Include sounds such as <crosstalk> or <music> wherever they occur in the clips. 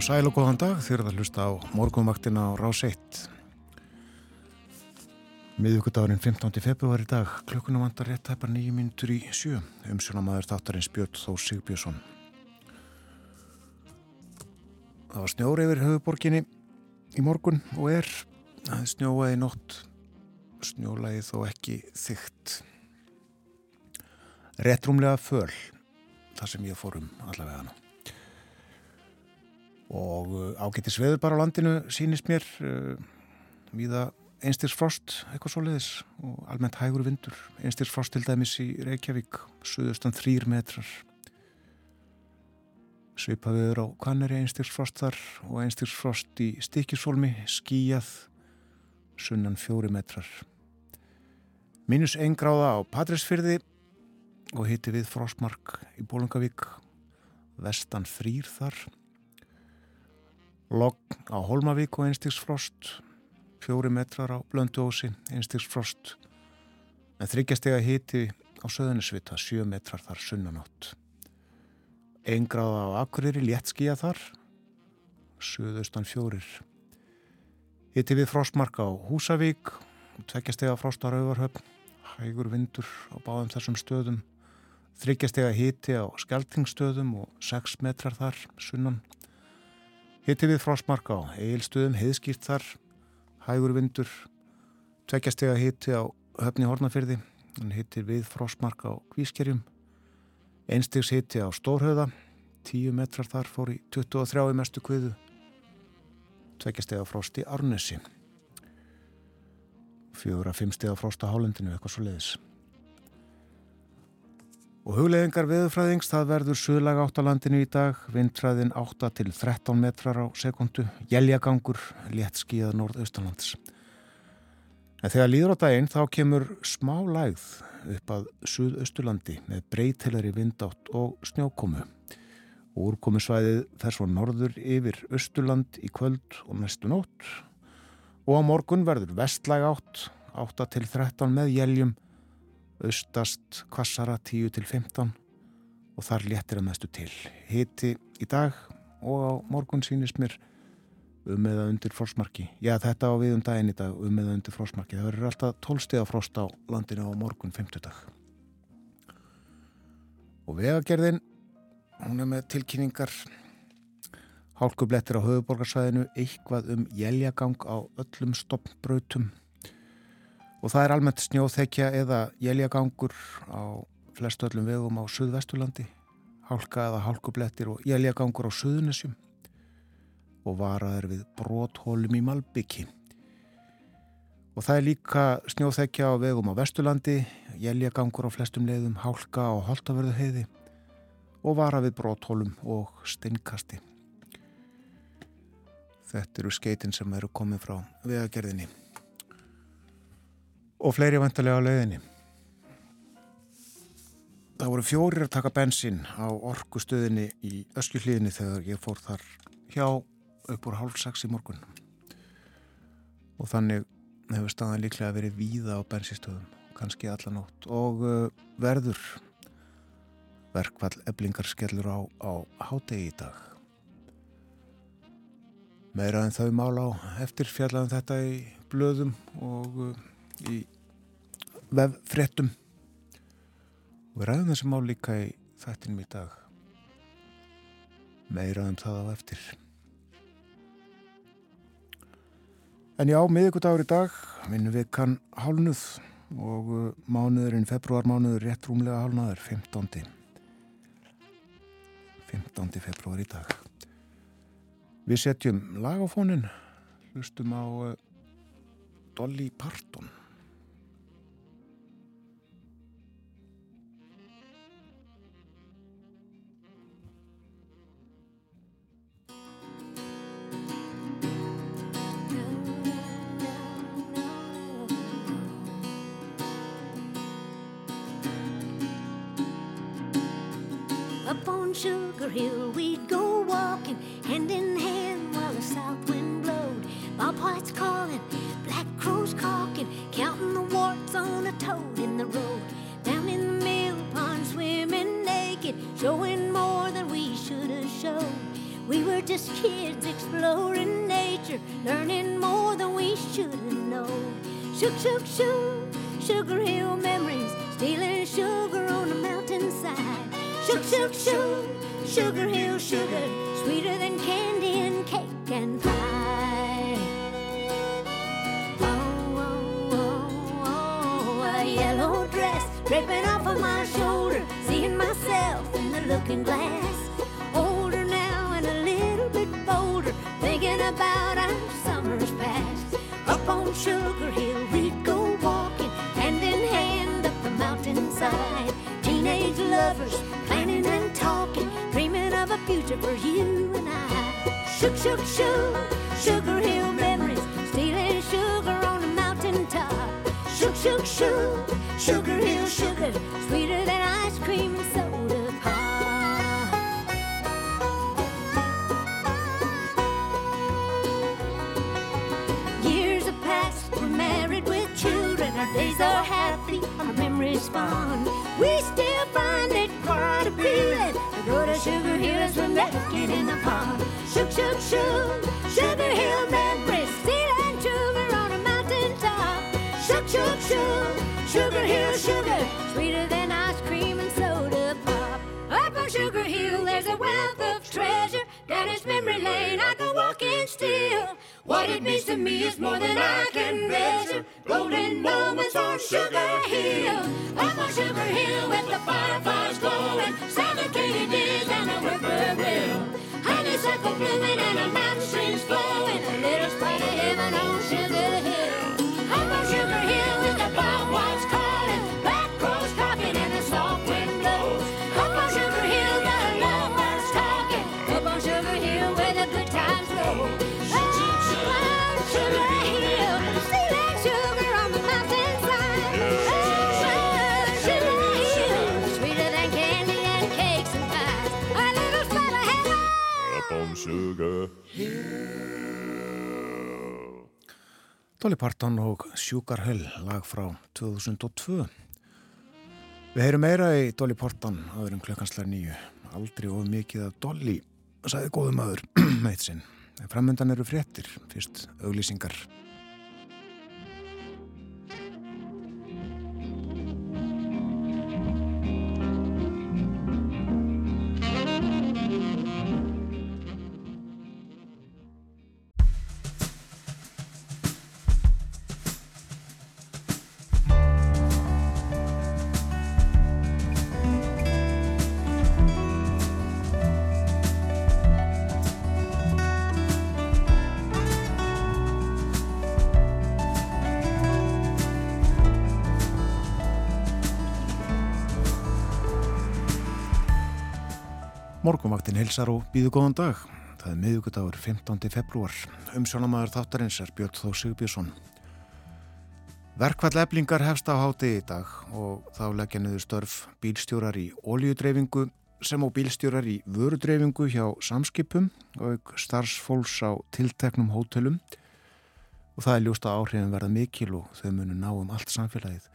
og sæl og góðan dag. Þér að hlusta á morgunvaktina á Rás 1 miðugudagurinn 15. februar í dag. Klukkunum vandar rétt hæpar nýjum mínutur í sjö. Umsjónamaður þáttarins Björn Þó Sigbjörnsson Það var snjóri yfir höfuborginni í morgun og er. Það snjóaði nótt. Snjólaði þó ekki þygt. Réttrumlega föl þar sem ég fórum allavega hana og uh, ágættis veður bara á landinu sínist mér uh, viða einstirsfrost eitthvað svo leiðis og almennt hægur vindur. Einstirsfrost til dæmis í Reykjavík suðustan þrýr metrar. Svipaðuður á kannari einstirsfrost þar og einstirsfrost í stikisólmi skíjað sunnan fjóri metrar. Minus einn gráða á Patrísfyrði og hitti við frostmark í Bólungavík vestan þrýr þar Logg á Holmavík og einstigsfrost, fjóri metrar á Blönduósi, einstigsfrost, en þryggjastega hiti á Söðunisvita, sjö metrar þar sunnanátt. Eingraða á Akureyri, léttskíja þar, söðustan fjórir. Hiti við frostmark á Húsavík, tveggjastega frost á Rauvarhöfn, hægur vindur á báðum þessum stöðum, þryggjastega hiti á Skeltingstöðum og sex metrar þar sunnan. Hitti við frostmark á eilstöðum, heiðskýrt þar, hægur vindur, tveggjastega hitti á höfni Hortnafyrði, hitti við frostmark á Kvískerjum, einstegs hitti á Stórhauða, 10 metrar þar fór í 23 mestu kviðu, tveggjastega frost í Arnesi, fjögur að fimmstega frost á Hálendinu, eitthvað svo leiðis. Og hugleðingar veðurfræðings, það verður suðlag átt á landinu í dag, vindræðin 8 til 13 metrar á sekundu, jæljagangur, létt skíðað norðaustalands. En þegar líður á daginn þá kemur smá lægð upp að suðausturlandi með breytilari vindátt og snjókomu. Úrkomusvæðið fer svo norður yfir austurland í kvöld og næstu nótt og á morgun verður vestlæg átt, 8 til 13 með jæljum, austast kvassara 10 til 15 og þar léttir að mestu til. Hiti í dag og á morgun sínist mér um eða undir frostmarki. Já, þetta á við um daginn í dag um eða undir frostmarki. Það verður alltaf 12 steg af frost á landinu á morgun 50 dag. Og vegagerðin, hún er með tilkynningar hálkublettir á höfuborgarsvæðinu, eitthvað um jæljagang á öllum stoppbrautum og það er almennt snjóþekja eða jæljagangur á flestu öllum vegum á Suðvesturlandi. Hálka eða hálkublettir og jæljagangur á Suðunisjum og varaður við bróthólum í Malbyggi og það er líka snjóþekja á vegum á Vesturlandi jæljagangur á flestum leiðum hálka á Holtavörðu heiði og vara við bróthólum og steinkasti. Þetta eru skeitin sem eru komið frá vegagerðinni og fleiri vantarlega á leiðinni. Það voru fjórir að taka bensin á orkustöðinni í öskjuhlíðinni þegar ég fór þar hjá upp úr hálf sex í morgun. Og þannig hefur staðan líklega verið víða á bensinstöðum, kannski allanótt. Og uh, verður verkvall eblingar skellur á, á hádegi í dag. Meira en þau mál á eftir fjallaðum þetta í blöðum og uh, í veffréttum og við ræðum þessi mál líka í þættinum í dag meira um það á eftir En já, miðugudagur í dag vinnum við kann hálnuð og uh, mánuðurinn, februarmánuður rétt rúmlega hálnaður, 15. 15. februar í dag Við setjum lagafónin hlustum á uh, Dolly Parton Sugar Hill we'd go walking, hand in hand while the south wind blowed. Bobwhite's calling, black crows cawking, counting the warts on a toad in the road. Down in the mill pond swimming naked, showing more than we should have showed. We were just kids exploring nature, learning more than we should have known. Shook, shook, shook, Sugar Hill memories, stealing sugar on the mountainside. Shook, shook, shook, Sugar Hill sugar, sweeter than candy and cake and pie. Oh, oh, oh, oh, a yellow dress draping off of my shoulder, seeing myself in the looking glass. Older now and a little bit bolder, thinking about our summers past. Up on Sugar Hill we'd go walking, hand in hand up the mountainside. Teenage lovers talking, dreaming of a future for you and I. Shook, shook, shook, Sugar Hill memories, stealing sugar on the mountaintop. Shook, shook, shook, Sugar Hill sugar, sweeter than ice cream and soda pop. Years have passed, we're married with children. Our days are happy, our memories fond. We still find it Sugar Hill as we're making in the pond. Shook, shook, shook, Sugar Hill memories, stealing sugar on a mountain top. Shook, shook, shook, Sugar Hill sugar, sweeter than ice cream and soda pop. Up on Sugar Hill, there's a wealth of treasure. Its memory lane, I go walking still. What it means to me is more than I can measure. Golden moments on Sugar Hill. Up on Sugar Hill with the fireflies glowing. Suffocating days and the whippoorwill. Honeysuckle blooming and the mountain streams flowing. A little spot of heaven on Dolly Parton og Sugar Hill lag frá 2002 Við heyrum meira í Dolly Parton áður en klukkanslar nýju aldrei of mikið af Dolly sagði góðum aður <clears throat> meitt sinn. Framöndan eru fréttir, fyrst auglýsingar Morgunvaktin hilsar og býðu góðan dag. Það er miðugudagur 15. februar. Umsjónamaður þáttarins er Björn Þó Sigbjörnsson. Verkvall eblingar hefst á háti í dag og þá leggja niður störf bílstjórar í ólíudreyfingu sem á bílstjórar í vörudreyfingu hjá samskipum og starfsfólks á tilteknum hótelum og það er ljúst að áhrifin verða mikil og þau munu ná um allt samfélagið.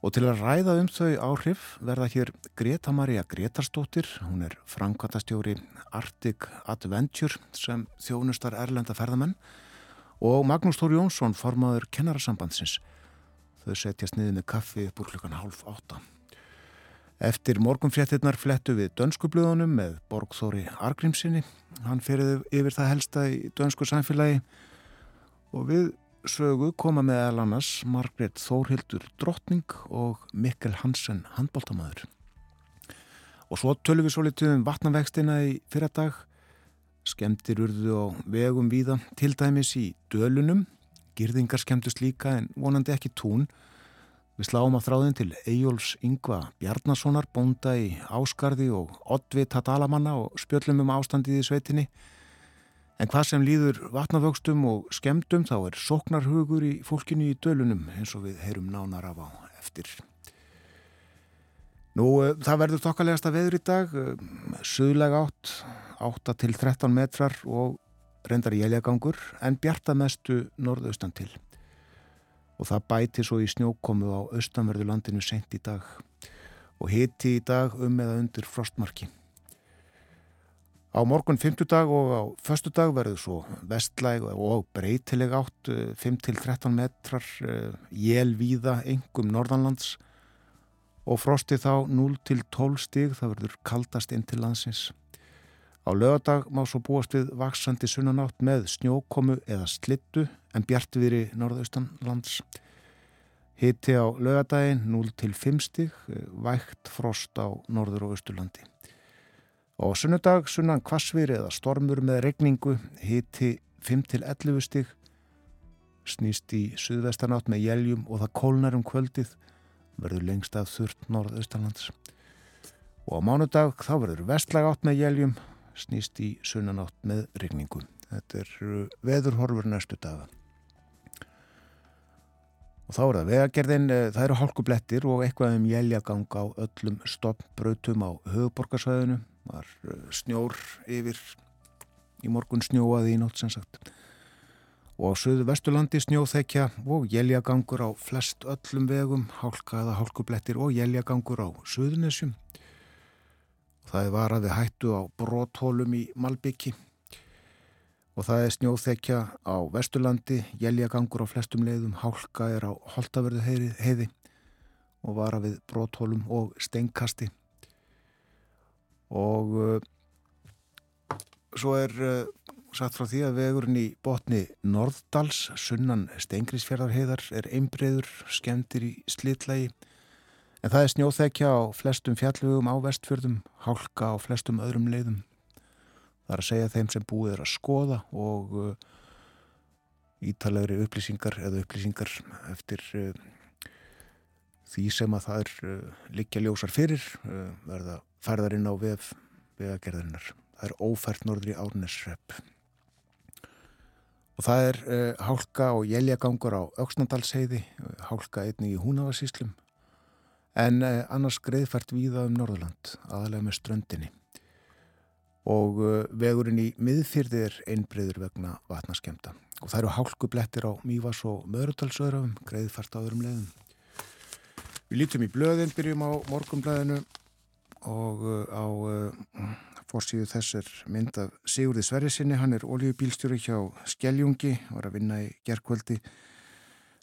Og til að ræða um þau áhrif verða hér Greta Maria Gretarsdóttir, hún er framkvæmtastjóri Arctic Adventure sem þjónustar Erlenda ferðamenn og Magnús Tóri Jónsson, formaður kennarasambandsins. Þau setjast niður með kaffi upp úr klukkan hálf átta. Eftir morgunfréttinnar flettu við dönskublöðunum með Borgþóri Argrímsinni. Hann ferði yfir það helsta í dönsku samfélagi og við sögu koma með alannars Margret Þórhildur Drottning og Mikkel Hansen handbóltamæður. Og svo tölum við svo litið um vatnavextina í fyrradag. Skemdir urðu á vegum víða, til dæmis í dölunum. Girðingar skemmtust líka en vonandi ekki tún. Við sláum á þráðin til Eyjóls Yngva Bjarnasonar, bónda í Áskarði og Oddvita Dalamanna og spjöllum um ástandið í sveitinni. En hvað sem líður vatnavöxtum og skemdum þá er sóknarhugur í fólkinu í dölunum eins og við heyrum nánar af á eftir. Nú, uh, það verður tokkalegasta veður í dag, uh, suðlega átt, 8 til 13 metrar og reyndar jæljagangur en bjartamestu norðaustan til. Og það bæti svo í snjókomu á austanverðu landinu sent í dag og hiti í dag um eða undir frostmarki. Á morgun 50 dag og á förstu dag verður svo vestlæg og breytileg átt 5-13 metrar jélvíða engum norðanlands og frosti þá 0-12 stig það verður kaldast inn til landsins. Á lögadag má svo búast við vaksandi sunnanátt með snjókomu eða slittu en bjartviðri norðaustanlands. Hitti á lögadaginn 0-5 stig, vægt frost á norður og austurlandi. Og sunnudag sunnan kvassviri eða stormur með regningu hiti 5-11 stig snýst í suðvestanátt með jæljum og það kólnar um kvöldið verður lengst af þurrt norðaustalands. Og á mánudag þá verður vestlag átt með jæljum snýst í sunnanátt með regningu. Þetta er veðurhorfur næstu daga. Og þá er það vegagerðin, eh, það eru hálkublettir og eitthvað um jæljagang á öllum stoppbrautum á höfuborgarsvæðinu var eh, snjór yfir. Í morgun snjóaði í nótt sem sagt. Og á söðu vesturlandi snjóþekja og jæljagangur á flest öllum vegum, hálkaða hálkublettir og jæljagangur á söðunessum það er varaði hættu á bróthólum í Malbyggi og það er snjóþekja á vesturlandi jæljagangur á flestum leiðum hálka er á holtaverðu heiði og varaði bróthólum og steinkasti og uh, svo er uh, satt frá því að vegurinn í botni Norðdals, sunnan Stengrisfjörðarheðar er einbreyður, skemmtir í slitlægi en það er snjóþekja á flestum fjallugum á vestfjörðum, hálka á flestum öðrum leiðum. Það er að segja þeim sem búið er að skoða og uh, ítalegri upplýsingar eða upplýsingar eftir uh, því sem að það er uh, likja ljósar fyrir verða færðarinn á vef vegagerðarinnar. Það er ófært norður í Árnesrepp. Og það er hálka og jæljagangur á Öksnandalsheiði, hálka einni í Húnavarsíslum, en annars greiðfært víða um Norðurland, aðalega með ströndinni. Og uh, vegurinn í miðfyrði er einbreyður vegna vatnaskemta. Og það eru hálkublettir á Mývas og Mörutalsöðrafum, greiðfært á öðrum leiðum. Við lítum í blöðin, byrjum á morgumblæðinu og uh, á uh, fórsíðu þess er mynd af Sigurði Sverrisinni, hann er oljubílstjóri hjá Skeljungi, var að vinna í gerðkvöldi,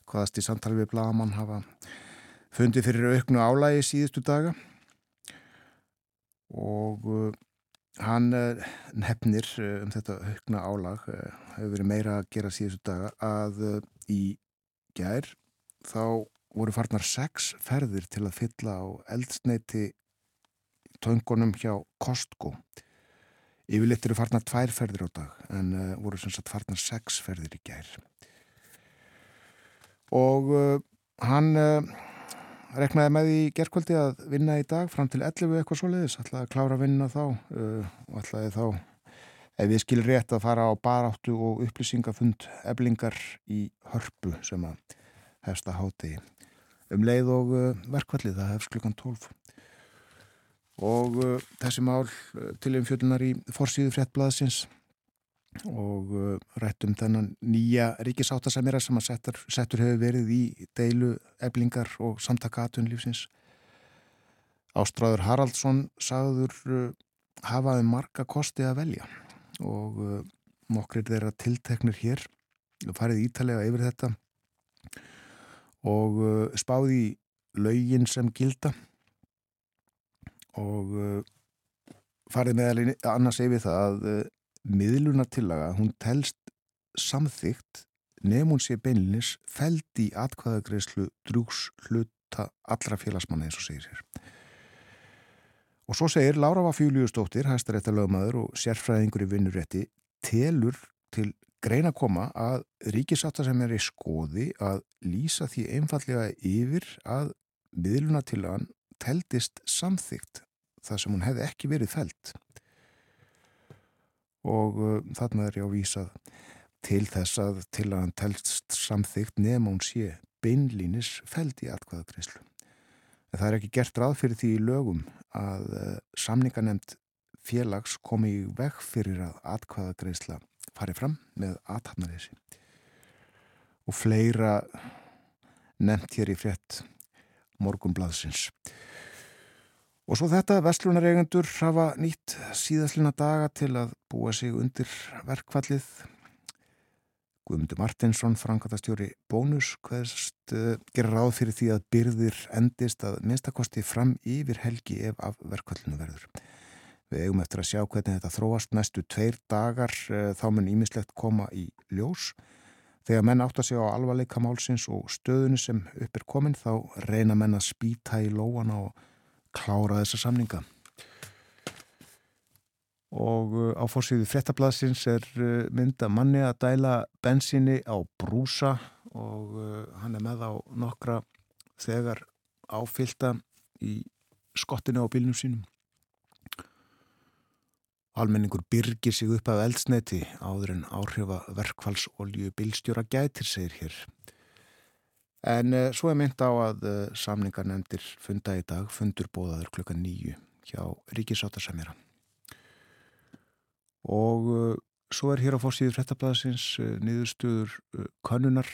hvaðast í samtali við Blaman hafa fundið fyrir auknu álægi síðustu daga og uh, hann uh, nefnir uh, um þetta aukna álag uh, hefur verið meira að gera síðustu daga að í gær þá voru farnar sex ferðir til að fylla á eldsneiti töngunum hjá Costco. Yfirleitt eru farnar tvær ferðir á dag en voru sem sagt farnar sex ferðir í gær. Og hann reknaði með í gerðkvöldi að vinna í dag fram til 11 eitthvað svo leiðis, ætlaði að klára að vinna þá og ætlaði þá, ef við skilir rétt að fara á baráttu og upplýsingafund eblingar í hörpu sem að hefsta hátegi um leið og verkvallið, það hefst klukkan 12 og uh, þessi mál uh, til umfjöldunar í forsýðu fréttblaðsins og uh, rættum þennan nýja ríkisáttasemira sem að settur, settur hefur verið í deilu eblingar og samtaka aðtunlífsins Ástráður Haraldsson sagður uh, hafaði marga kosti að velja og uh, nokkrir þeirra tilteknir hér farið ítalega yfir þetta og spáði laugin sem gilda og farið meðal annars yfir það að miðlunartillaga, hún telst samþygt nefnum sé beinlinis feld í atkvæðagreyslu drúks hluta allra félagsmanna eins og segir hér. Og svo segir Lára Vafjúliustóttir, hæstarétta lögmaður og sérfræðingur í vinnurétti, telur til greina koma að ríkisáta sem er í skoði að lýsa því einfallega yfir að miðlunartillagan teldist samþygt það sem hún hefði ekki verið felt og uh, þarna er ég á vísað til þess að til að hann telst samþygt nefn hún sé beinlínis feld í atkvæðagreyslu En það er ekki gert ráð fyrir því í lögum að uh, samninganemnd félags komi í veg fyrir að atkvaðagreisla fari fram með aðtapnareysi. Og fleira nefnt hér í frétt morgumblaðsins. Og svo þetta, vestlunareigendur hafa nýtt síðaslina daga til að búa sig undir verkvallið. Guðmundur Martinsson, frangatastjóri Bónus, hverst uh, gerir ráð fyrir því að byrðir endist að minnstakosti fram yfir helgi ef af verkvallinu verður. Við eigum eftir að sjá hvernig þetta þróast næstu tveir dagar, uh, þá mun ímislegt koma í ljós. Þegar menn átt að segja á alvarleika málsins og stöðunu sem upp er komin þá reyna menn að spýta í lóana og klára þessa samninga. Og uh, á fórsíðu frettablasins er uh, mynda manni að dæla bensinni á brúsa og uh, hann er með á nokkra þegar áfylta í skottinu á bílnum sínum. Almenningur byrgir sig upp af eldsneti áður en áhrifa verkfallsolju bílstjóra gætir, segir hér. En uh, svo er mynd á að uh, samningar nefndir funda í dag, fundur bóðaður klukka nýju hjá Ríkisáttasemjara. Og uh, svo er hér á fórsíður frettablaðsins niðurstuður kannunar.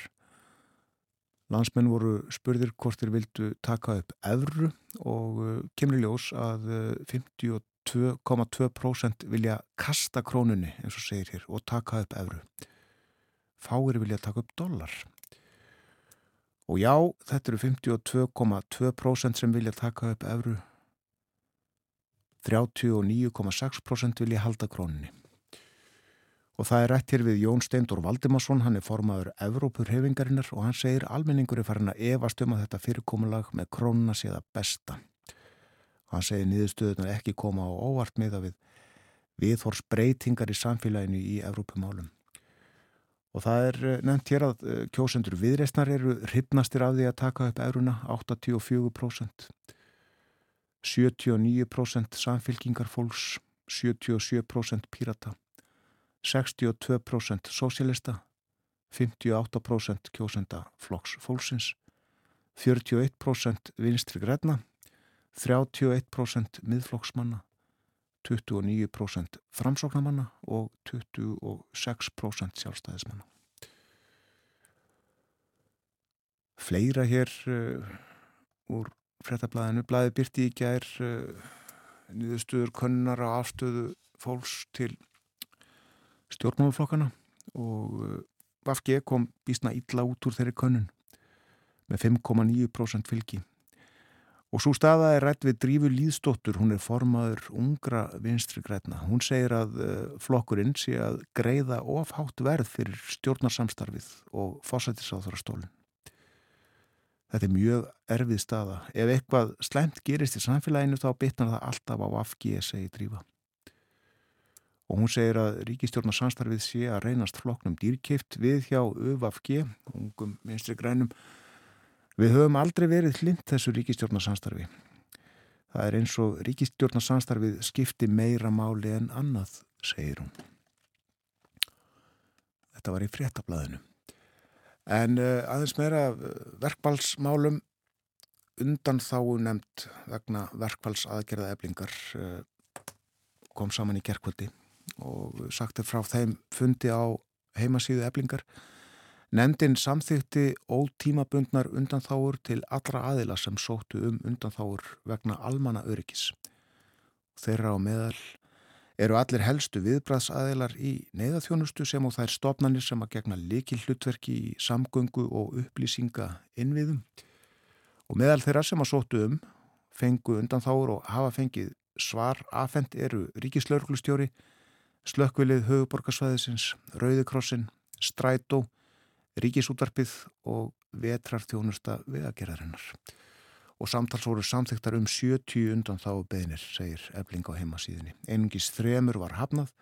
Landsmenn voru spurðir hvort þeir vildu taka upp evru og kemur í ljós að 52 2,2% vilja kasta krónunni eins og segir hér og taka upp evru. Fáir vilja taka upp dólar. Og já, þetta eru 52,2% sem vilja taka upp evru. 39,6% vilja halda krónunni. Og það er rætt hér við Jón Steindor Valdimarsson, hann er formaður Evrópur hefingarinnar og hann segir almenningur er farin að evast um að þetta fyrirkomulag með krónuna sé það besta. Hann segir niðurstöðunar ekki koma á óvart með að við viðhors breytingar í samfélaginu í Evrópumálum. Og það er nefnt hér að kjósendur viðreistnar eru hryfnastir af því að taka upp euruna 84%, 79% samfélkingar fólks, 77% pírata, 62% sósélista, 58% kjósenda flokks fólksins, 41% vinstri græna, 31% miðflokksmanna, 29% framsóknamanna og 26% sjálfstæðismanna. Fleira hér uh, úr frettablaðinu, blaði byrti í gær uh, nýðustuður könnar á afstöðu fólks til stjórnmáluflokkana og uh, Vafge kom bísna illa út úr þeirri könnun með 5,9% fylgi. Og svo staða er rætt við Drífu Líðstóttur, hún er formaður ungra vinstri græna. Hún segir að uh, flokkurinn sé að greiða ofhátt verð fyrir stjórnarsamstarfið og fósættisáþara stólinn. Þetta er mjög erfið staða. Ef eitthvað slemt gerist í samfélaginu þá bitnar það alltaf á afgi, segi Drífa. Og hún segir að ríkistjórnarsamstarfið sé að reynast flokknum dýrkipt við hjá UVFG, ungum vinstri grænum, Við höfum aldrei verið hlind þessu ríkistjórnarsamstarfi. Það er eins og ríkistjórnarsamstarfið skipti meira máli en annað, segir hún. Þetta var í fréttablaðinu. En uh, aðeins meira verkbalsmálum undan þáu nefnd vegna verkbalsaðgerða eblingar uh, kom saman í gerkvöldi og sagt er frá þeim fundi á heimasíðu eblingar Nefndin samþykti ótímabundnar undanþáur til allra aðila sem sóttu um undanþáur vegna almanna öryggis. Þeirra á meðal eru allir helstu viðbræðsaðilar í neyðaþjónustu sem og þær stopnarnir sem að gegna likil hlutverki í samgöngu og upplýsinga innviðum. Og meðal þeirra sem að sóttu um fengu undanþáur og hafa fengið svar afhend eru ríkislauglustjóri, slökkvilið höfuborgarsvæðisins, Rauðikrossin, Strætó, ríkisútvarpið og vetrarþjónusta vegagerðarinnar. Og samtals voru samþyktar um 70 undan þá beðinir, segir Ebling á heimasíðinni. Einungis þremur var hafnað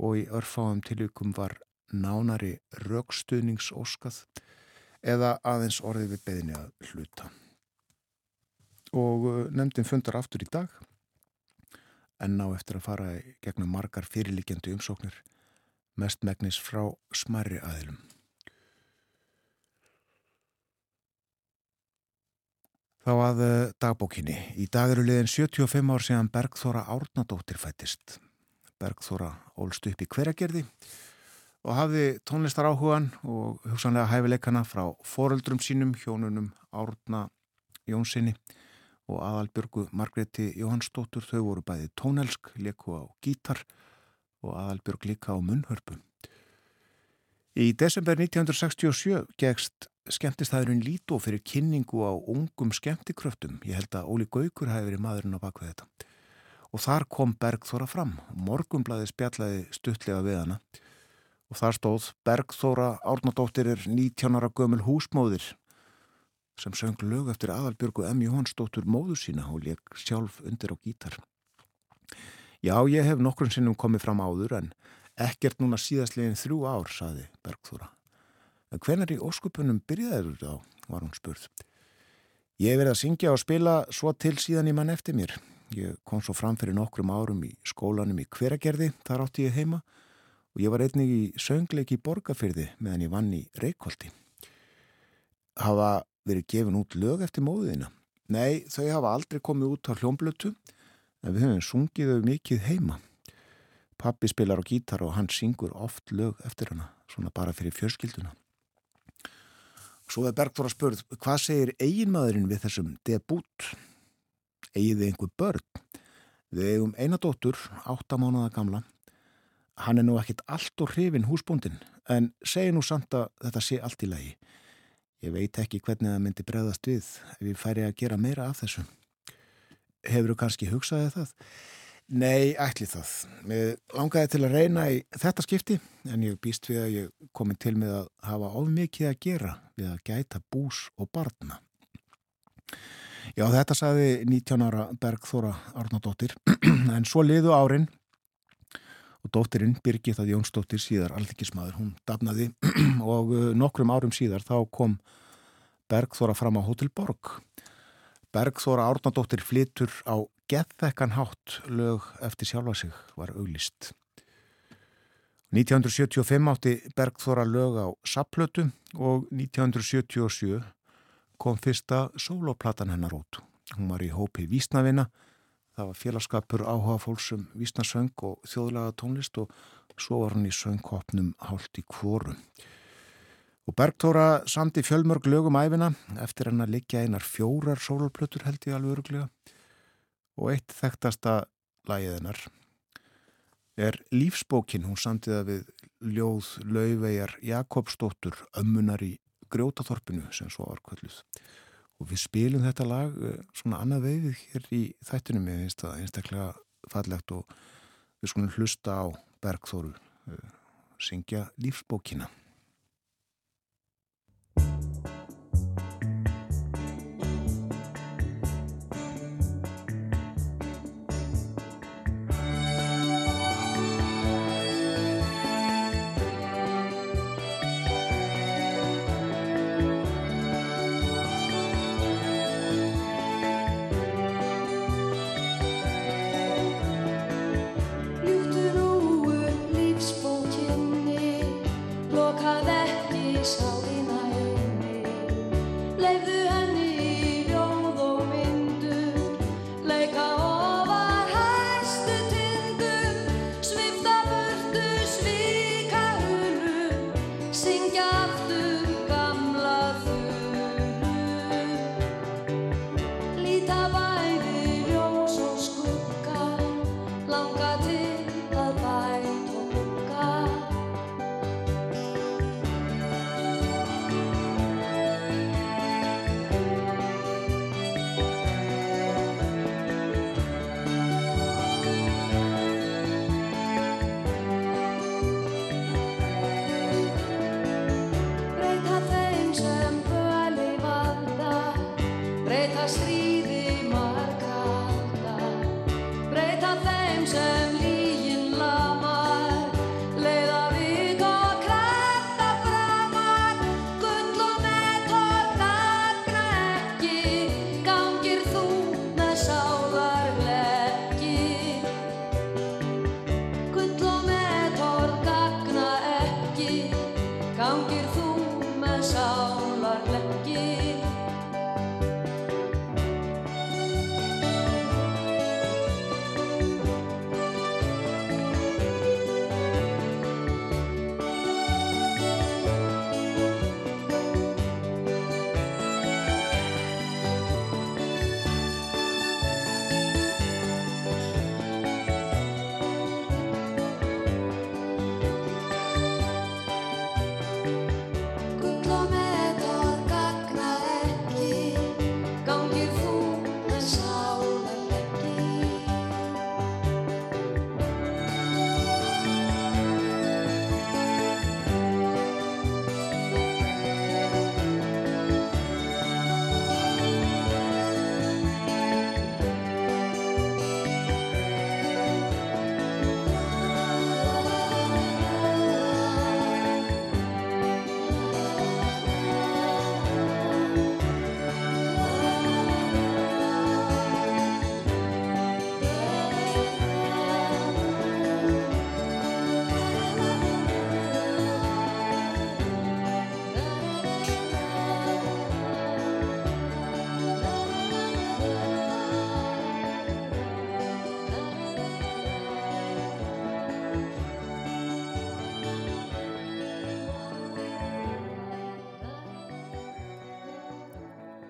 og í örfáum tilvíkum var nánari raukstuðningsóskað eða aðeins orðið við beðinni að hluta. Og uh, nefndin fundar aftur í dag en ná eftir að fara gegnum margar fyrirlikjandi umsóknir mest megnis frá smarri aðilum. Þá að uh, dagbókinni. Í dag eru liðin 75 ár síðan Bergþóra Árnadóttir fættist. Bergþóra ólst upp í hveragerði og hafði tónlistar áhugan og hugsanlega hæfileikana frá foreldrum sínum, hjónunum Árna Jónssoni og aðalbjörgu Margreti Jóhannsdóttur. Þau voru bæði tónelsk, leku á gítar og aðalbjörg líka á munnhörpu. Í desember 1967 gegst skemmtistæðurinn Lító fyrir kynningu á ungum skemmtikröftum. Ég held að Óli Gaukur hafi verið maðurinn á bakvið þetta. Og þar kom Bergþóra fram. Morgumblaði spjallaði stuttlega við hana. Og þar stóð Bergþóra Árnadóttir er 19 ára gömul húsmóðir sem söng lög eftir aðalbjörgu M. Jóhannsdóttur móðu sína og leik sjálf undir á gítar. Já, ég hef nokkur sinnum komið fram áður en ekkert núna síðastlegin þrjú ár, saði Bergþóra. En hvenar í óskupunum byrjaður þá, var hún spurð. Ég hef verið að syngja og spila svo til síðan í mann eftir mér. Ég kom svo fram fyrir nokkrum árum í skólanum í hveragerði, þar átti ég heima og ég var einnig í söngleiki borgarfyrði meðan ég vann í Reykjóldi. Hafa verið gefin út lög eftir móðina? Nei, þau hafa aldrei komið út á hljómblötu en við höfum sungið þau mikið heima. Pappi spilar á gítar og hann syngur oft lög eftir hana, svona bara fyrir fjörskilduna. Svo er Bergþóra spurð, hvað segir eiginmaðurinn við þessum debút? Egiði einhver börn? Við eigum einadóttur, áttamánaða gamla. Hann er nú ekkit allt og hrifin húsbúndin, en segir nú samt að þetta sé allt í lagi. Ég veit ekki hvernig það myndi bregðast við ef ég færi að gera meira af þessu. Hefur þú kannski hugsaðið það? Nei, ætli það. Mér langaði til að reyna í þetta skipti en ég býst við að ég komi til með að hafa of mikið að gera við að gæta bús og barna. Já, þetta saði 19 ára Bergþóra Arnardóttir <clears throat> en svo liðu árin og dóttirinn Birgit að Jónsdóttir síðar alþykismadur, hún dafnaði <clears throat> og uh, nokkrum árum síðar þá kom Bergþóra fram á Hotel Borg. Bergþóra Árnardóttir flytur á geðþekkan hátt lög eftir sjálfa sig var auglist. 1975 átti Bergþóra lög á Sapplötu og 1977 kom fyrsta soloplatan hennar út. Hún var í hópi Vísnavina, það var félagskapur áhuga fólksum Vísnasöng og þjóðlaga tónlist og svo var hún í söngkopnum hálft í kvorum. Og Bergþóra samti fjölmörg lögum æfina eftir henn að liggja einar fjórar soloplötur held ég alveg öruglega og eitt þekktasta lagiðinar er lífsbókin, hún samtiða við ljóð Lauveijar Jakobsdóttur ömmunar í Grjótaþorpinu sem svo var kvölluð og við spilum þetta lag eh, svona annað veiðið hér í þættunum ég finnst það einstaklega fallegt og við skulum hlusta á Bergþóru eh, syngja lífsbókina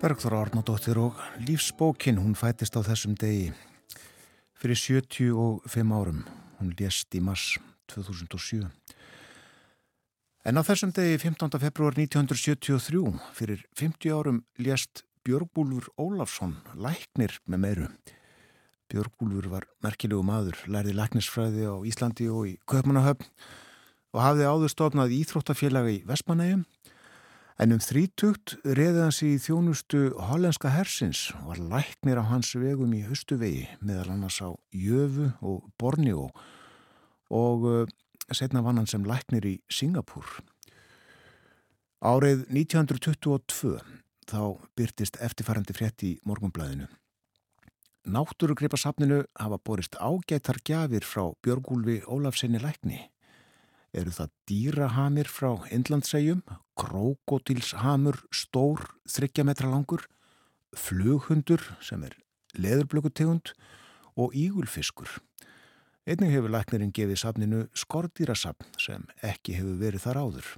Bergþóra Arnódóttir og lífsbókin, hún fætist á þessum degi fyrir 75 árum. Hún lést í mars 2007. En á þessum degi 15. februar 1973 fyrir 50 árum lést Björgbúlfur Ólafsson, læknir með meiru. Björgbúlfur var merkilegu maður, lærði læknisfræði á Íslandi og í Köpmannahöfn og hafði áður stofnað íþróttafélagi í Vestmanægum En um þrítugt reði hans í þjónustu hollenska hersins og var læknir á hans vegum í höstuvegi meðal annars á Jöfu og Borneo og uh, setna vann hann sem læknir í Singapúr. Árið 1922 þá byrtist eftirfærandi frétt í morgunblæðinu. Náttúrugripasafninu hafa borist ágættar gjafir frá Björgúlfi Ólafsinni lækni eru það dýrahamir frá Inlandsegjum, krokodilshamur stór þryggjametra langur, flughundur sem er leðurblökutegund og ígulfiskur. Einnig hefur læknirinn gefið safninu skordýrasafn sem ekki hefur verið þar áður.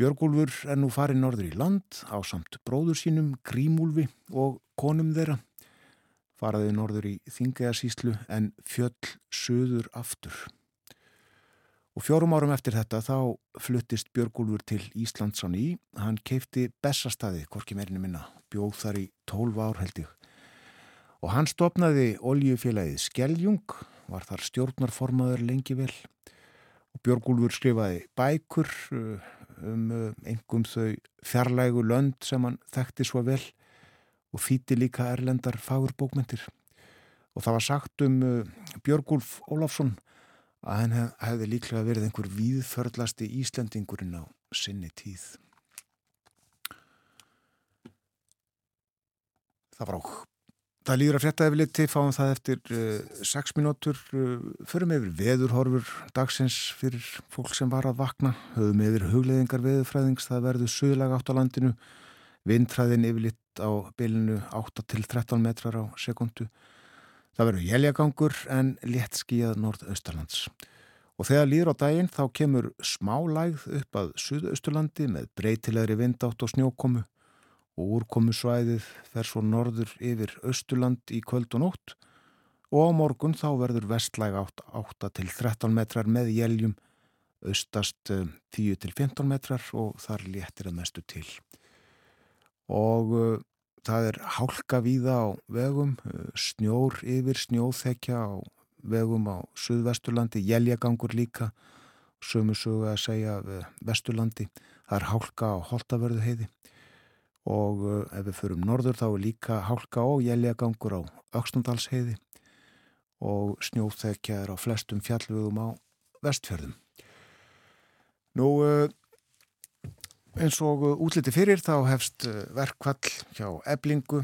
Björgúlfur er nú farið norður í land á samt bróður sínum, Grímúlfi og konum þeirra. Faraði norður í Þingajarsíslu en fjöll söður aftur. Og fjórum árum eftir þetta þá fluttist Björgúlfur til Íslands á ný. Hann keipti Bessastæði, hvorki meirinu minna, bjóð þar í 12 ár held ég. Og hann stopnaði oljufélagið Skelljung, var þar stjórnarformaður lengi vel. Og Björgúlfur skrifaði bækur uh, um engum uh, þau fjarlægu lönd sem hann þekkti svo vel og þýtti líka erlendar fagurbókmentir. Og það var sagt um uh, Björgúlf Ólafsson að hann hef, hefði líklega verið einhver víðförlasti Íslandingurinn á sinni tíð. Það var okk. Það líður að frétta efliti, fáum það eftir 6 uh, minútur, uh, förum yfir veðurhorfur dagsins fyrir fólk sem var að vakna, höfum yfir hugleðingar veðurfræðings, það verður sögulega átt á landinu, vindræðin yfirlitt á bylinu 8 til 13 metrar á sekundu, Það verður jæljagangur en létt skíjað norð-austalands. Og þegar líður á daginn þá kemur smá lægð upp að suðausturlandi með breytilegri vindátt og snjókomu og úrkomu svæðið fer svo norður yfir austurland í kvöld og nótt og á morgun þá verður vestlæg átt 8 til 13 metrar með jæljum, austast 10 eh, til 15 metrar og þar léttir að mestu til. Og eh, Það er hálka víða á vegum, eh, snjór yfir snjóþekja á vegum á Suðvesturlandi, jæljagangur líka, sömu sögu að segja Vesturlandi. Það er hálka á Holtavörðu heiði og eh, ef við förum norður þá er líka hálka og jæljagangur á Öksnundals heiði og snjóþekja er á flestum fjallvegum á vestfjörðum. Nú, eh, Eins og útliti fyrir þá hefst eh, verkvall hjá eblingu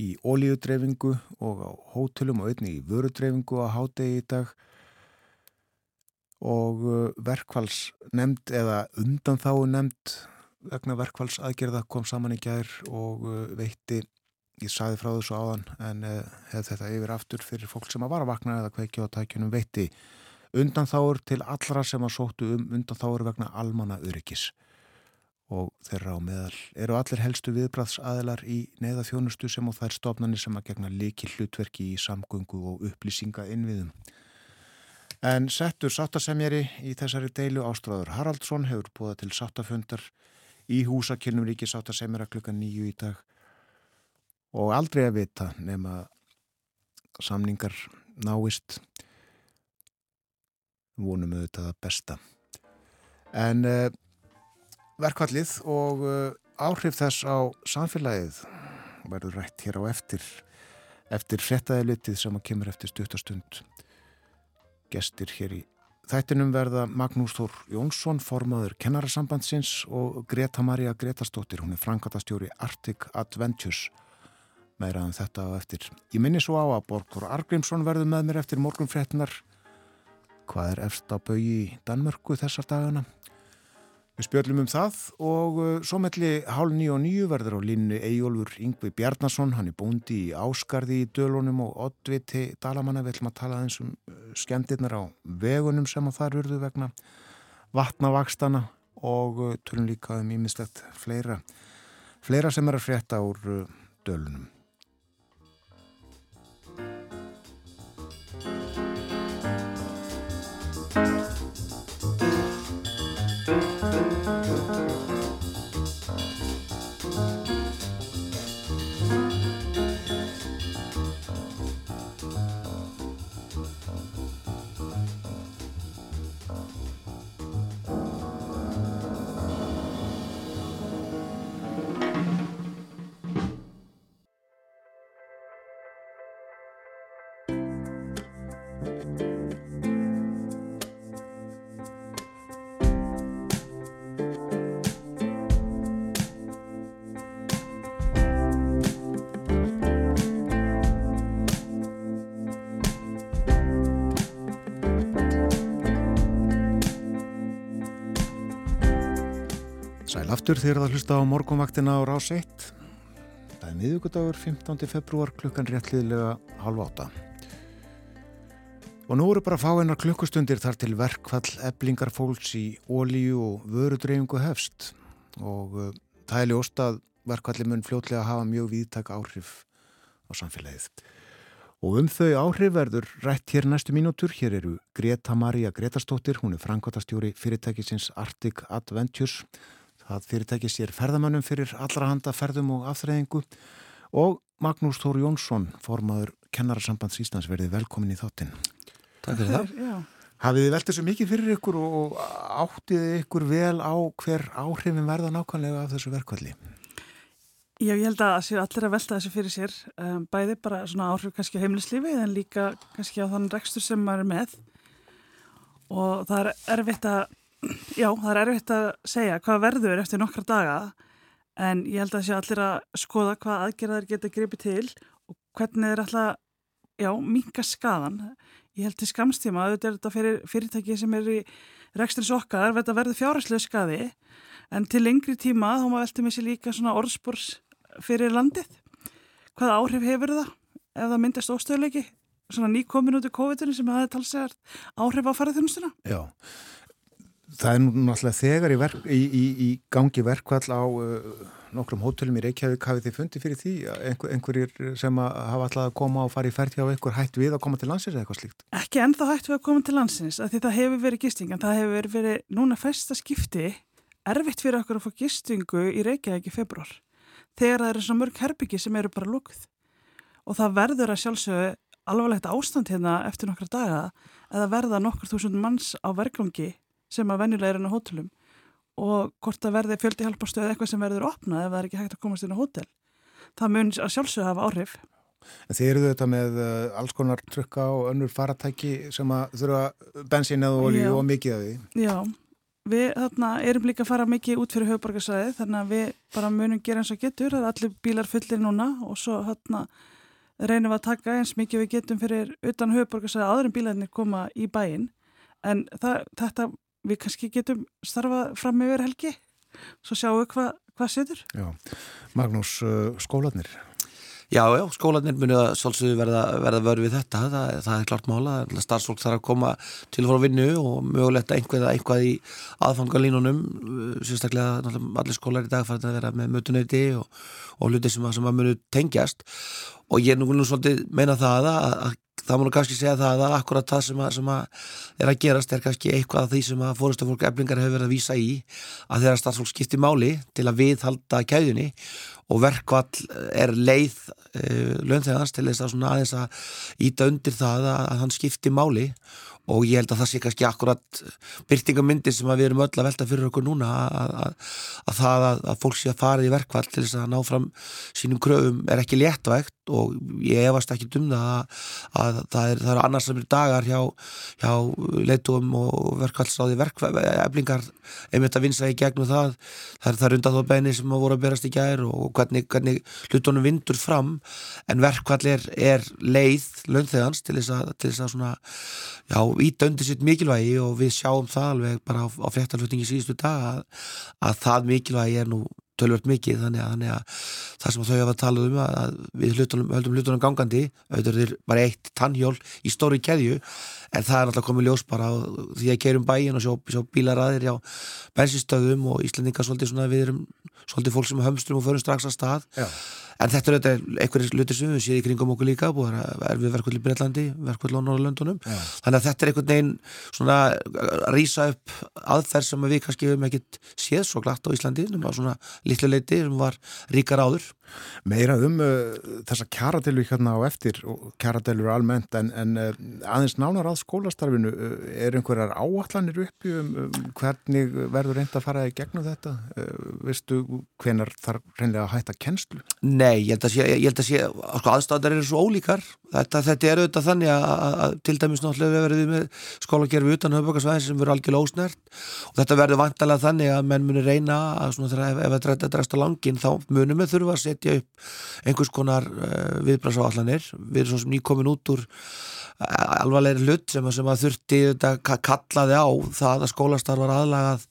í ólíudreyfingu og á hótelum og einni í vörudreyfingu á hádegi í dag. Og eh, verkvalls nefnd eða undan þá nefnd vegna verkvalls aðgerða kom saman í gær og veitti, ég saði frá þessu áðan en hefði þetta yfir aftur fyrir fólk sem að vara vakna eða kveikja á tækjunum veitti undan þáur til allra sem að sóttu um undan þáur vegna almanna öryggis og þeirra á meðal eru allir helstu viðbræðsaðilar í neða þjónustu sem og þær stofnani sem að gegna líki hlutverki í samgöngu og upplýsinga innviðum. En settur sáttasemjari í þessari deilu Ástráður Haraldsson hefur búið til sáttafundar í húsakilnum ríki sáttasemjara klukka nýju í dag og aldrei að vita nema samningar náist vonum auðvitað að besta. En uh, verkvallið og uh, áhrif þess á samfélagið verður rætt hér á eftir eftir frettæðilitið sem að kemur eftir stuttastund gestir hér í þættinum verða Magnús Þór Jónsson formaður kennarasambandsins og Greta Maria Gretastóttir hún er frangatastjóri Arctic Adventures. Meiraðan um þetta á eftir. Ég minni svo á að Borgur Argrímsson verður með mér eftir morgun frettinar hvað er eftir að bau í Danmörku þessar dagana Við spjöllum um það og uh, svo melli hálf nýju og nýju verður á línu Eyjólfur Yngvi Bjarnason, hann er búndi í Áskarði í Dölunum og Oddviti Dalamanna, við ætlum að tala eins um uh, skemmtirnar á vegunum sem að það urðu vegna vatnavakstana og uh, tölum líka um ímislegt fleira. fleira sem er að frétta úr dölunum. Aftur þegar það hlusta á morgunvaktina á rás 1. Það er miðugudagur 15. februar klukkan réttliðlega halv átta. Og nú eru bara fáinnar klukkustundir þar til verkfall eblingar fólks í ólíu og vörudreyfingu hefst og uh, það er ljóst að verkfalli mun fljótlega hafa mjög viðtak áhrif á samfélagið. Og um þau áhrif verður rætt hér næstu mínútur. Hér eru Greta Maria Gretastóttir, hún er frangvátastjóri fyrirtækisins Arctic Adventures Það fyrirtæki sér ferðamannum fyrir allra handa ferðum og afþreyingu og Magnús Þór Jónsson, formaður Kennarasambands Íslands, verði velkomin í þáttinn. Takk fyrir það. Já. Hafið þið velt þessu mikið fyrir ykkur og áttið ykkur vel á hver áhrifin verða nákvæmlega af þessu verkvalli? Já, ég held að séu allir að velta þessu fyrir sér, um, bæði bara svona áhrif kannski á heimilislífið en líka kannski á þann rekstur sem maður er með og það er erfitt að Já, það er erfitt að segja hvað verður eftir nokkra daga en ég held að það sé allir að skoða hvað aðgerðar geta gripið til og hvernig þeir alltaf, já, minka skadan. Ég held til skamstíma að þetta er þetta fyrir fyrirtæki sem er í rekstrins okkar, verður fjárherslu skadi en til lengri tíma þá maður veltum við sér líka svona orðspórs fyrir landið. Hvaða áhrif hefur það ef það myndast óstöðuleiki? Svona nýkomin út í COVID-19 sem er talsegart áhrif á farðarþjónustuna? Já. Það er nú náttúrulega þegar í, verk, í, í, í gangi verkvall á uh, nokkrum hótelum í Reykjavík. Hafið þið fundið fyrir því? Einhver, einhverjir sem hafa alltaf að koma og fara í ferdi á einhver hætt við að koma til landsins eða eitthvað slíkt? Ekki ennþá hætt við að koma til landsins af því það hefur verið gisting en það hefur verið núna festa skipti erfitt fyrir okkur að fá gistingu í Reykjavík í februar þegar það eru svona mörg herbyggi sem eru bara lukð og það verður að sjálfsögðu alvarlegt ástand hérna eftir nokkra daga eða verða nokkur þúsund manns á verklangi sem að venjulega er inn á hótelum og hvort það verði fjöldi hjálparstöð eitthvað sem verður opnað ef það er ekki hægt að komast inn á hótel. Það mun að sjálfsögða hafa áhrif. En þið eruðu þetta með uh, alls konar trukka og önnur faratæki sem að þurfa bensin eða olju og mikið af því. Já, við þarna erum líka að fara mikið út fyrir höfuborgarsæði þannig að við bara munum gera eins og getur. Það er allir bílar fullir núna og svo þarna reynum við að taka eins mikið við getum fyrir utan höfuborgarsæði áður en bílarnir koma í bæin. En það, þetta við kannski getum starfað fram yfir helgi. Svo sjáum við hvað hva setur. Já, Magnús, uh, skólanir Já, já, skólanir muni að svolsögðu verða, verða vörð við þetta. Það, það er klart mála, starfsfólk þarf að koma til að fara að vinnu og mögulegt einhvað, einhvað í aðfangalínunum sérstaklega allir skólar í dag fara að vera með mötuneyti og, og hluti sem að, sem að muni tengjast. Og ég er nú svolítið meina það að, að það múnu kannski segja það að akkurat það sem að, sem að er að gerast er kannski eitthvað af því sem að fórustafólk eflingar hefur verið að vísa í að þeirra starfsfólk skiptir máli til að viðhalda kæðunni og verkvall er leið uh, launþegans til þess að aðeins að íta undir það að, að hann skiptir máli. Og ég held að það sé kannski akkurat byrtingamyndir sem við erum öll að velta fyrir okkur núna að, að, að það að, að fólk sé að fara í verkvall til þess að ná fram sínum kröfum er ekki léttvægt og ég efast ekki um það að það er, það er annars sem er dagar hjá, hjá leitum og verkvallsráði eflingar einmitt að vinsa í gegnum það. Það er það undan þá beini sem að voru að berast í gær og hvernig, hvernig hlutunum vindur fram. En verkvall er, er leið launþegans til þess að, til þess að svona, já, íta undir sitt mikilvægi og við sjáum það alveg bara á, á fréttalflutningi síðustu dag að, að það mikilvægi er nú tölvört mikið þannig að, þannig að það sem þau hafa talað um að við hlutunum, höldum hlutunum gangandi auðvitað er bara eitt tannhjól í stóri keðju en það er alltaf komið ljós bara því að keirum bæin og sjá, sjá bílaræðir á bensinstöðum og Íslandingar svolítið svona við erum svolítið fólk sem hömstrum og förum strax að stað Já. En þetta er auðvitað einhverjir lutir sem við séum í kringum okkur líka búið að við verkvöld í Breitlandi, verkvöld á Norrlöndunum þannig að þetta er einhvern veginn svona að rýsa upp aðferð sem við kannski hefum ekkit séð svo glatt á Íslandi nema svona litlu leiti sem var ríkar áður Meira um uh, þessa kjaradelur hérna á eftir kjaradelur almennt en, en uh, aðeins nánar að skólastarfinu uh, er einhverjar áallanir uppi um, um hvernig verður reynd að fara í gegnum þetta? Uh, veistu hvenar þarf reynlega að hætta kennslu? Nei, ég held að sé, ég held að sé sko, aðstæðar eru svo ólíkar þetta, þetta er auðvitað þannig að, að, að til dæmis náttúrulega við verðum með skólagerfi utan höfbökkarsvæðin sem verður algjörlega ósnert og þetta verður vantalega þannig að menn munir reyna að svona þegar ef þetta dregst á langin þá munum við þurfa að setja upp einhvers konar uh, viðbræðsáallanir við erum svona sem nýkomin út úr uh, alvarlegri hlut sem, sem að þurfti þetta kallaði á það að skólastar var aðlagað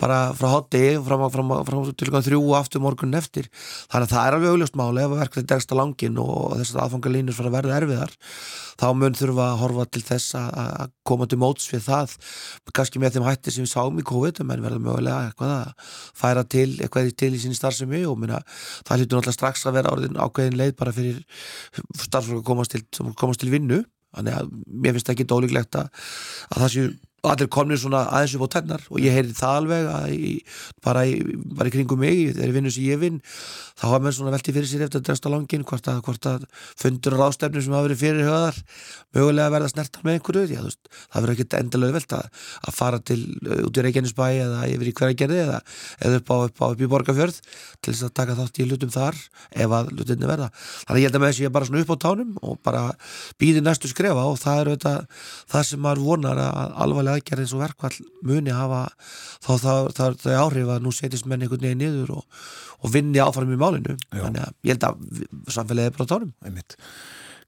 bara frá hotti fram, fram, fram til þrjú og aftur morgun eftir. Þannig að það er alveg augljóst máli ef verkefni dregst á langin og þess að aðfangalínur fara að verða erfiðar þá mun þurfa að horfa til þess að koma til móts við það. Kannski með þeim hætti sem við sáum í COVID en verða mögulega eitthvað að færa til eitthvað til í síni starfsemi og minna, það hlýtur náttúrulega strax að vera orðin ákveðin leið bara fyrir starfsfólk að komast til, komast til vinnu. Þannig að mér finnst ekki dólíklegt að, að það séu allir komnir svona aðeins upp á tennar og ég heyri það alveg í, bara, í, bara í kringum mig þegar ég vinnu sem ég vinn þá hafa mér svona veltið fyrir sér eftir að dresta langin hvort að, hvort að fundur og rástefnum sem hafa verið fyrir höðar mögulega verða snertar með einhverju. Já, veist, það verður ekkit endilega velt að, að fara til út í Reykjanesbæ eða yfir í hverjargerði eða, eða upp, á, upp, á, upp í Borgafjörð til þess að taka þátt í hlutum þar ef að hlutinni verða. Þannig ég held að með þess að ég er bara svona upp á tánum og bara býði næstu skrefa og það er auðvitað, það sem maður vonar að alvarlega aðgerð eins og verkvall muni hafa þá það er áhrif að nú setjast menn einhvern veginn niður og, og vinni áfram í málinu Já. þannig að ég held að samfélagið er bara Einmitt.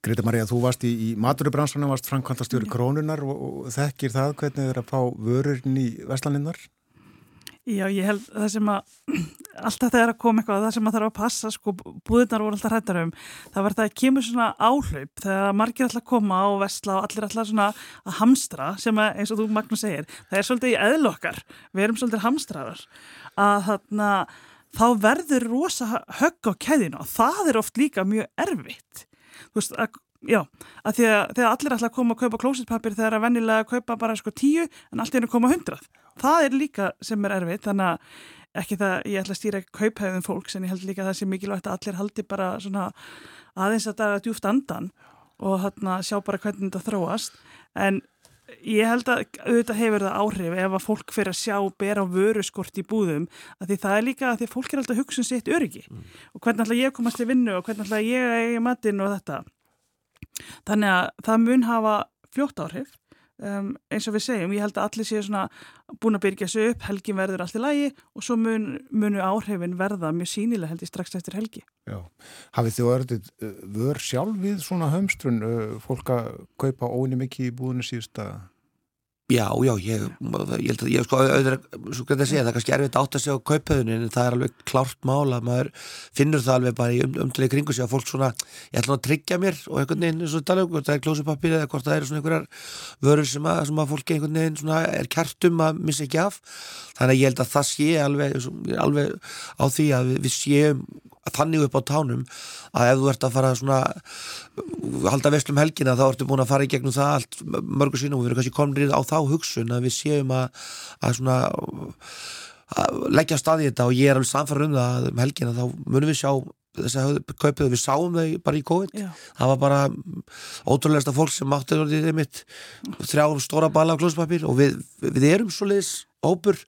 Greta Maria, þú varst í, í maturubransanum, varst framkvæmtastjóri krónunar og, og þekkir það hvernig þið er að fá vörurinn í vestlaninnar? Já, ég held það sem að <clears throat> alltaf þegar að koma eitthvað, það sem að þarf að passa sko, búðirnar voru alltaf hrættar um. Það var það að kemur svona áhlaup þegar margir alltaf koma og vestla og allir alltaf svona að hamstra sem að, eins og þú Magnús segir, það er svolítið í eðlokkar við erum svolítið hamstraðar. Að þarna, þá verður rosa högg á keðinu og það er oft líka mjög erfitt. Þú veist, að Já, að því að þegar allir ætla að koma að kaupa klósitpapir þegar að vennilega kaupa bara sko tíu en allt er að koma hundrað. Það er líka sem er erfitt, þannig að ekki það ég ætla að stýra kauphæðum fólks en ég held líka að það sé mikilvægt að allir haldi bara svona aðeins að það er að djúft andan og hérna sjá bara hvernig þetta þróast en ég held að auðvitað hefur það áhrif ef að fólk fyrir að sjá bera vöru skort í búðum að því það er líka að því að fólk er alltaf að hugsa um sitt öryggi mm. og hvernig ætla ég að komast til vinnu og hvernig ætla ég að eiga matinn og þetta Þannig að það mun hafa fljótt áhrif um, eins og við segjum, ég held að allir séu svona búin að byrja þessu upp, helgin verður allt í lægi og svo mun, munu áhrifin verða mjög sínilega held ég strax eftir helgi. Já, hafið þið örðið uh, vör sjálf við svona hömstrun, uh, fólk að kaupa óni mikið í búinu síðusta Já, já, ég, ég held að ég sko auðvitað, svo kannski að segja, það er kannski erfitt átt að segja á kaupöðunin en það er alveg klárt mála, maður finnur það alveg bara í um, umtilegi kringu sig að fólk svona, ég ætla að tryggja mér og einhvern veginn, eins og tala um, hvort það er klósupapir eða hvort það eru svona einhverjar vörur sem að, sem að fólki einhvern veginn svona er kærtum að missa ekki af, þannig að ég held að það sé alveg, alveg á því að við séum þannig upp á tánum að ef þú ert að fara svona halda vestlum helgina þá ertu búin að fara í gegnum það allt mörgur sín og við erum kannski komin á þá hugsun að við séum að, að svona að leggja staði þetta og ég er alveg samfara um það um helgina þá munum við sjá þess að kaupið við sáum þau bara í COVID Já. það var bara ótrúlega fólk sem átti þrjá stóra bala á klóspapir og við, við erum svo leiðis hópur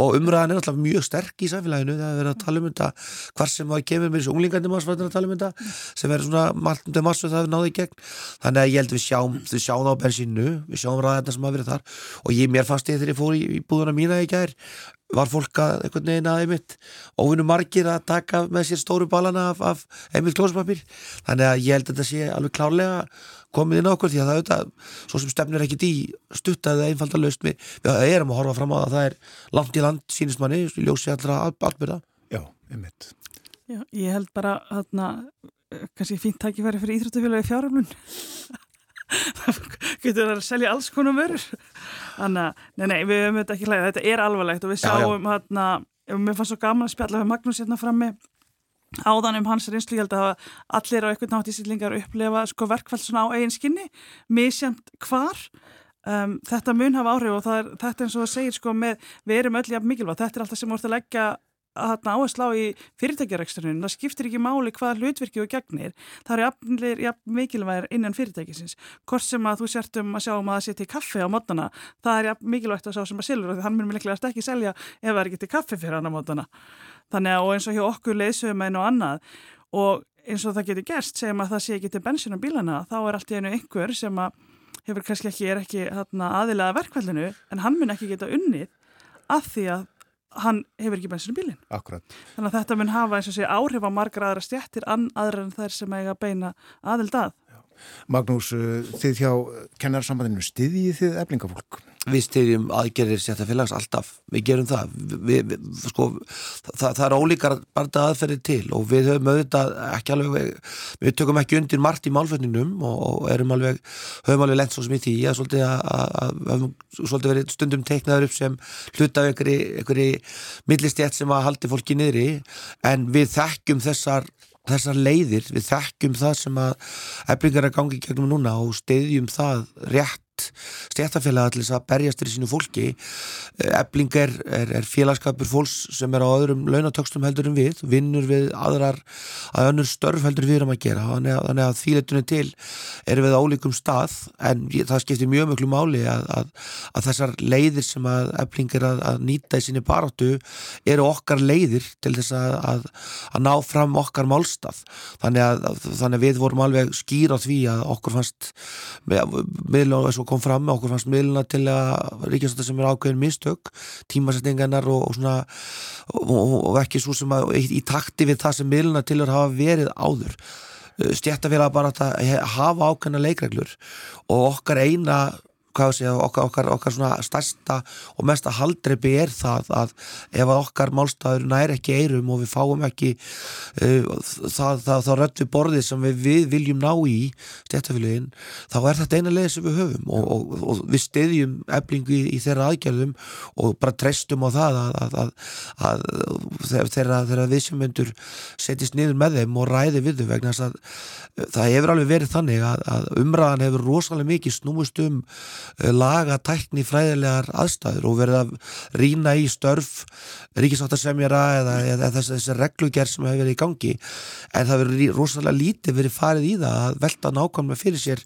og umræðan er alltaf mjög sterk í samfélaginu. Það er verið að tala um þetta hvar sem það kemur með þessu unglingandi maður að tala um þetta sem er svona maltundið massu það er náðið í gegn. Þannig að ég held við sjáum við sjáum á bensínu, við sjáum ræðarna sem hafa verið þar. Og ég mér fannst ég þegar ég fór í, í búðuna mína í gær var fólk að einhvern veginn aðeins mitt óvinnu margir að taka með sér stóru balana af, af einmitt klóspapir þannig að ég held að þetta sé alveg klárlega komið inn á okkur því að það auðvitað svo sem stefnir ekkit í stuttaði einfalda laust við, við erum að horfa fram á það það er langt í land sínist manni, ljósi allra albyrða Já, einmitt. Já, ég held bara þarna, eh, kannski fínt tækifæri fyrir íþróttufélagi fjáröflun. Það <laughs> getur að selja alls konum vörur. Þannig að, nei, nei, við höfum þetta ekki hlæða þetta er alvarlegt og við Já, já. sáum þarna, mér fannst svo gaman að spjalla við Magnús hérna frammi áðan um hans reynslu, ég held að allir á eitthvað nátt í sýtlingar upplefa sko verkfælt svona á eigin skinni, misjæmt hvar. Um, þetta mun hafa áhrif og er, þetta er eins og það segir sko með, við erum öll jafn mikilvægt, þetta er alltaf sem voruð að leggja þarna áherslu á í fyrirtækjareksturinn það skiptir ekki máli hvaða hlutverki og gegnir það eru jafnir jafn mikilvægir innan fyrirtækisins. Hvort sem að þú sért um að sjá um að það sé til kaffi á mótana það er jafn mikilvægt að sjá sem að selur og hann mun mikilvægt ekki selja ef það er ekki til kaffi fyrir hann á mótana. Þannig að og eins og hjá okkur leysum einu og annað og eins og það getur gerst segjum að það sé ekki til bensin á bílana þá er allt í einu einhver sem að hefur kannski ekki, hann hefur ekki bensin á bílinn Akkurat. Þannig að þetta mun hafa eins og sé áhrif á margar aðra stjættir an aðra en þær sem eiga beina aðild að. Magnús, uh, þið hjá kennarsambandinu, styðjið þið eflingafólk? Við styðjum aðgerðir sétta félags alltaf, við gerum það. Við, við, sko, það, það er ólíkar barnda aðferðir til og við höfum auðvitað ekki alveg, við tökum ekki undir margt í málfötninum og, erum alveg höfum alveg lent svo sem í því að svolítið, að, að, að, svolítið verið stundum teiknaður upp sem hluta af einhverju millistjætt sem að haldi fólki niðri. En við þekkjum þessar þessar leiðir, við þekkjum það sem að eflingar er gangi gegnum núna og steyðjum það rétt stjættafélaga til þess að berjast fyrir sínu fólki ebling er, er, er félagskapur fólks sem er á öðrum launatökstum heldur en við, vinnur við aðrar að önnur störf heldur við erum að gera þannig að, að þýletunni til erum við á ólíkum stað en það skiptir mjög mjög máli að, að, að þessar leiðir sem að ebling er að nýta í síni baráttu eru okkar leiðir til þess að ná fram okkar málstað þannig að þannig við vorum alveg skýr á því að okkur fannst miðlun og kom fram okkur fannst miðluna til að ríkjastata sem er ákveðin mistök tímasetningarnar og, og svona og, og ekki svo sem að í, takti við það sem miðluna til að hafa verið áður. Stjættafélag bara að hafa ákveðna leikreglur og okkar eina sé, okkar, okkar, okkar svona stærsta og mesta haldreipi er það að ef okkar málstæður næri ekki eirum og við fáum ekki uh, það, það, það rött við borðið sem við, við viljum ná í stjættafélagin, þá er þetta eina leið sem við höfum og, og, og við stiðjum eflingu í, í þeirra aðgerðum og bara treystum á það að, að, að, að þeirra, þeirra viðsjömyndur setjast niður með þeim og ræði við þau vegna það hefur alveg verið þannig að umræðan hefur rosalega mikið snúmust um laga tækni fræðilegar aðstæður og verið að rína í störf ríkisáttarsemjara eða, eða þessi, þessi reglugerð sem hefur verið í gangi. En það verið rosalega lítið verið farið í það að velta nákvæmlega fyrir sér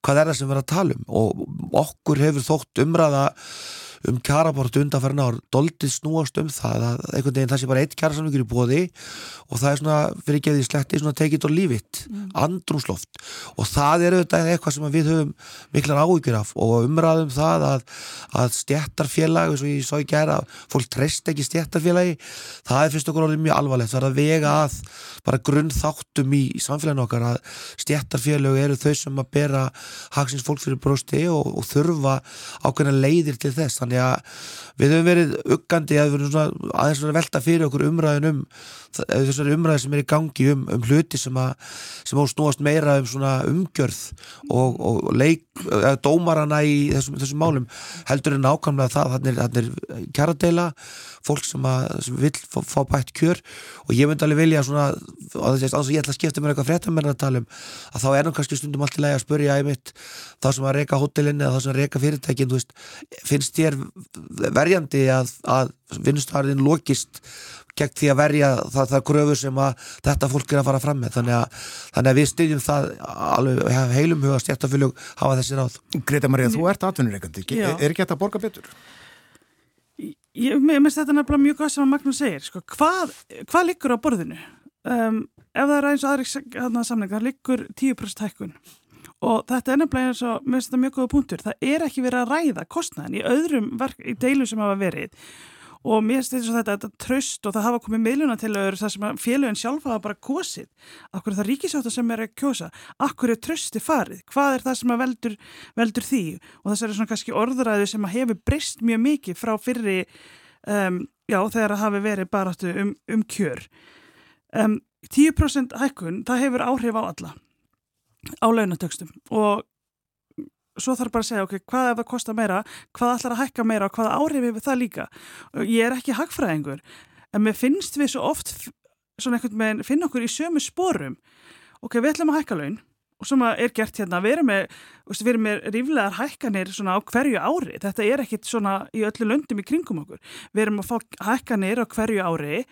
hvað er það sem verið að tala um. Og okkur hefur þótt umræða um kjarabortu undanfærin ár doldið snúast um það að einhvern veginn það sé bara eitt kjarasamlingur í bóði og það er svona, fyrir ekki að því sletti svona take it or leave it, mm. andrúsloft og það er auðvitað eitthvað sem við höfum miklar áhyggjur af og umræðum það að, að stjættarfélag eins og ég svo er að fólk treyst ekki stjættarfélagi, það er fyrst okkur orðið mjög alvarlegt, það er að vega að bara grunn þáttum í, í samfélaginu okkar að stjættarfélög eru þau sem að bera haksins fólk fyrir brósti og, og þurfa ákveðna leiðir til þess. Þannig að við höfum verið uggandi að við höfum svona aðeins svona velta fyrir okkur umræðin um þessari umræði sem er í gangi um, um hluti sem að sem á snúast meira um svona umgjörð og, og leik, dómarana í þessum, þessum málum. Heldur en nákvæmlega það, þannig er, er kjaradeila fólk sem, að, sem vil fá, fá bætt kjör. Og ég myndi alveg vilja svona, að þess að ég ætla að skipta mér eitthvað fréttamenn að tala um, að þá er hann kannski stundum allt í lagi að spurja einmitt þá sem að reyka hótelinni eða þá sem að reyka fyrirtækin veist, finnst þér verjandi að, að vinnustæðarinn lokist gegn því að verja það, það gröfu sem að þetta fólk er að fara fram með. Þannig að, þannig að við styðjum það alveg heilum huga stjættafylgjum hafa þessi ráð. Greta Maria, þú ert atvinnureikandi, er, er ekki þetta að borga betur? Ég minnst þetta nefnilega mjög góð sem að Magnús segir sko, hvað, hvað liggur á borðinu? Um, ef það er eins og aðri samling, það liggur 10% hækkun. Og þetta er nefnilega eins og minnst þetta mjög góða punktur, það er ekki verið að ræða kostnæðin í öðrum verk, í deilu sem hafa verið og mér finnst þetta, þetta tröst og það hafa komið miðluna til öður það sem félagin sjálf hafa bara kosið. Akkur er það ríkisáttar sem er að kjósa? Akkur er trösti farið, hvað er það sem veldur, veldur því? Og þess er svona kannski orðræðu sem hefur breyst mjög mikið frá fyrri um, já, þegar það hafi verið baráttu um, um kjör. Um, 10% hækkun, það hefur áhrif á alla á launatökstum og svo þarf bara að segja, ok, hvað ef það kostar meira, hvað ætlar að hækka meira og hvað áhrif hefur það líka. Ég er ekki hagfræðingur, en mér finnst við svo oft svona einhvern veginn, finna okkur í sömu sporum. Ok, við ætlum að hækka laun og sem er gert hérna, við erum með, við erum með ríflegar hækkanir svona á hverju ári. Þetta er ekkit svona í öllu löndum í kringum okkur. Við erum að fá hækkanir á hverju ári.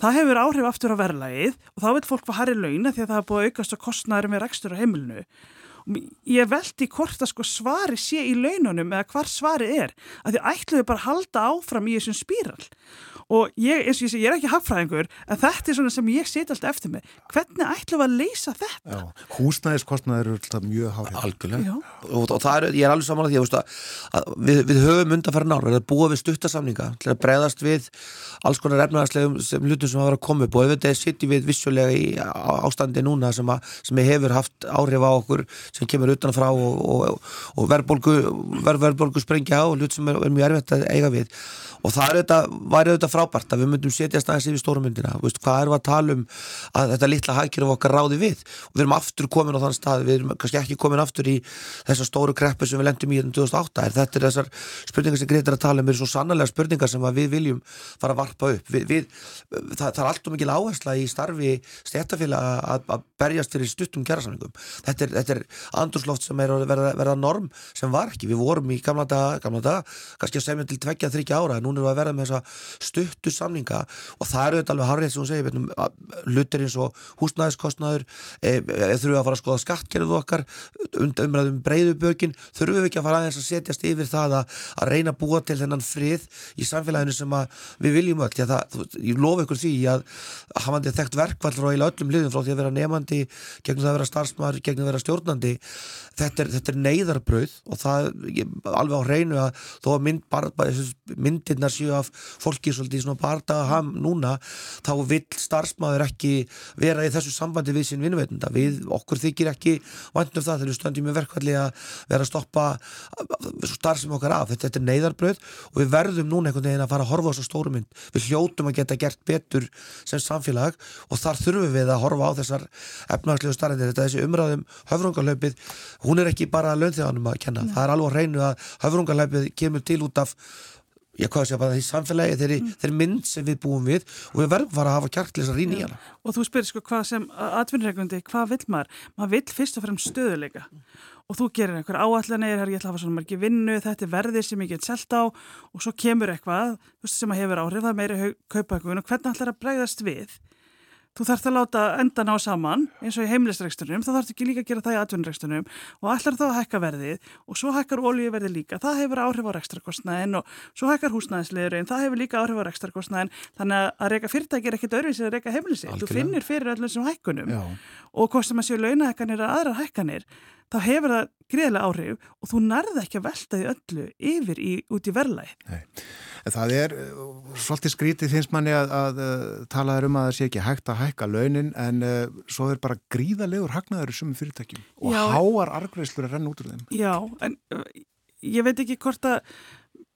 Það hefur áhrif aftur á verðlægið og þá vil fólk fá harri launa því að það er búið aukast á kostnæður með rekstur á heimilinu ég veldi hvort að sko svari sé í laununum eða hvar svari er. Að því ætluðu bara halda áfram í þessum spíral. Og ég, eins og ég sé, ég er ekki hagfræðingur en þetta er svona sem ég seti alltaf eftir mig hvernig ætlum við að leysa þetta? Húsnæðiskostnaður eru alltaf mjög hárið. Algjörlega, og, og það er, ég er alveg saman að því að, að við, við höfum undanferðin ár, við erum búið við stuttasamninga til að breyðast við alls konar efnaðarslegum hlutum sem hafa verið að koma upp. Og ef þetta sittir við vissulega í ástandi núna sem, að, sem hefur haft áhrif á okkur sem kemur utanfrá og, og, og verðbólgu, verðbólgu sprengja á og hlut sem er, er mjög erfitt að eiga við. Og það er þetta, væri þetta frábært að við myndum setja stæðis yfir stórumyndina Vist, hvað erum við að tala um að þetta litla hækjur af okkar ráði við? Og við erum aftur komin á þann stað, við erum kannski ekki komin aftur í þessar stóru kreppu sem við lendum í 2008, er þetta er þessar spurningar sem Gretar að tala um, er svo sannarlega spurningar sem við viljum fara að varpa upp. Við, við, það, það er allt og mikil áhersla í starfi stjættafélag að berjast fyrir stuttum kjærasamlingum þetta er, þetta er andurslóft sem er að verða, verða norm sem var ekki, við vorum í gamla dag, gamla dag kannski að semja til tveggja, þryggja ára núna erum við að verða með þessa stuttu samninga. Og það eru þetta alveg harrið sem hún segir hlutir eins og húsnæðiskostnaður e, e, þurfum við að fara að skoða skattkerðu okkar umræðum breyðubökin þurfum við ekki að fara aðeins að setjast yfir það að, að reyna að búa til þennan frið í samfélaginu sem við viljum öll. Það, ég lofa ykkur því að hafandi þekkt verkvall á öllum liðum frá því að vera nefandi gegn það að vera starfsmæður, gegn að vera stjórnandi þetta er, þetta er neyðarbröð og það ég, alveg á hreinu að þó að mynd, bara, myndirnar séu af fólki svolítið svona barda ham núna þá vill starfsmæður ekki vera í þessu sambandi við sín vinnuveitunda við okkur þykir ekki vandum það þegar við stöndum með verkvalli að vera að stoppa starfsmæður okkar af. Þetta, þetta er neyðarbröð og við verðum núna einhvern veginn að fara að horfa á þessu stóru mynd. Við hljótum að geta gert betur sem samfélag og þar þurfum við að horfa á þessar efnagslegu starfindir þetta þessi umræðum höfrungalöpið hún er ekki bara launþjóðanum að kenna, Nei. það er alveg hreinu að höfrungalæpið kemur til út af ég hvað sé bara því samfélagi þeirri, mm. þeirri mynd sem við búum við og við verðum fara að hafa kjartlis að rýna í hana og þú spyrir sko hvað sem atvinnregundi hvað vil maður? Maður vil fyrst og fremst stöðuleika og þú gerir einhver áallanir ég ætla að hafa svona margi vinnu, þetta er verðir sem ég get selt á og svo kemur eitthvað sem að hefur áhrif, það meiri kaupa eitthvað og hvernig ætlar að bregðast við þú þarfst að láta enda ná saman eins og í heimlisrekstunum, þá þarfst ekki líka að gera það í atvinnrekstunum og allar þá að hækka verðið og svo hækkar olíuverðið líka, það hefur áhrif á rekstrakostnæðin og svo hækkar húsnæðisleðurinn, það hefur líka áhrif á rekstrakostnæðin þannig að reyka fyrirtæki er ekkit öðruvísið að reyka heimlisi, þú finnir fyrir öllum sem hækkunum Já. og sem að séu launahækkanir að aðrar hækkanir, þá hefur það greiðlega áhrif og þú nærða ekki að velta því öllu yfir í, út í verðlæg Það er uh, svolítið skrítið finnst manni að, að, að uh, tala um að það sé ekki hægt að hækka launin en uh, svo er bara gríðalegur hagnaður í sumum fyrirtækjum. Og Já, háar argreislur að renna út úr þeim. Já, en ég veit ekki hvort að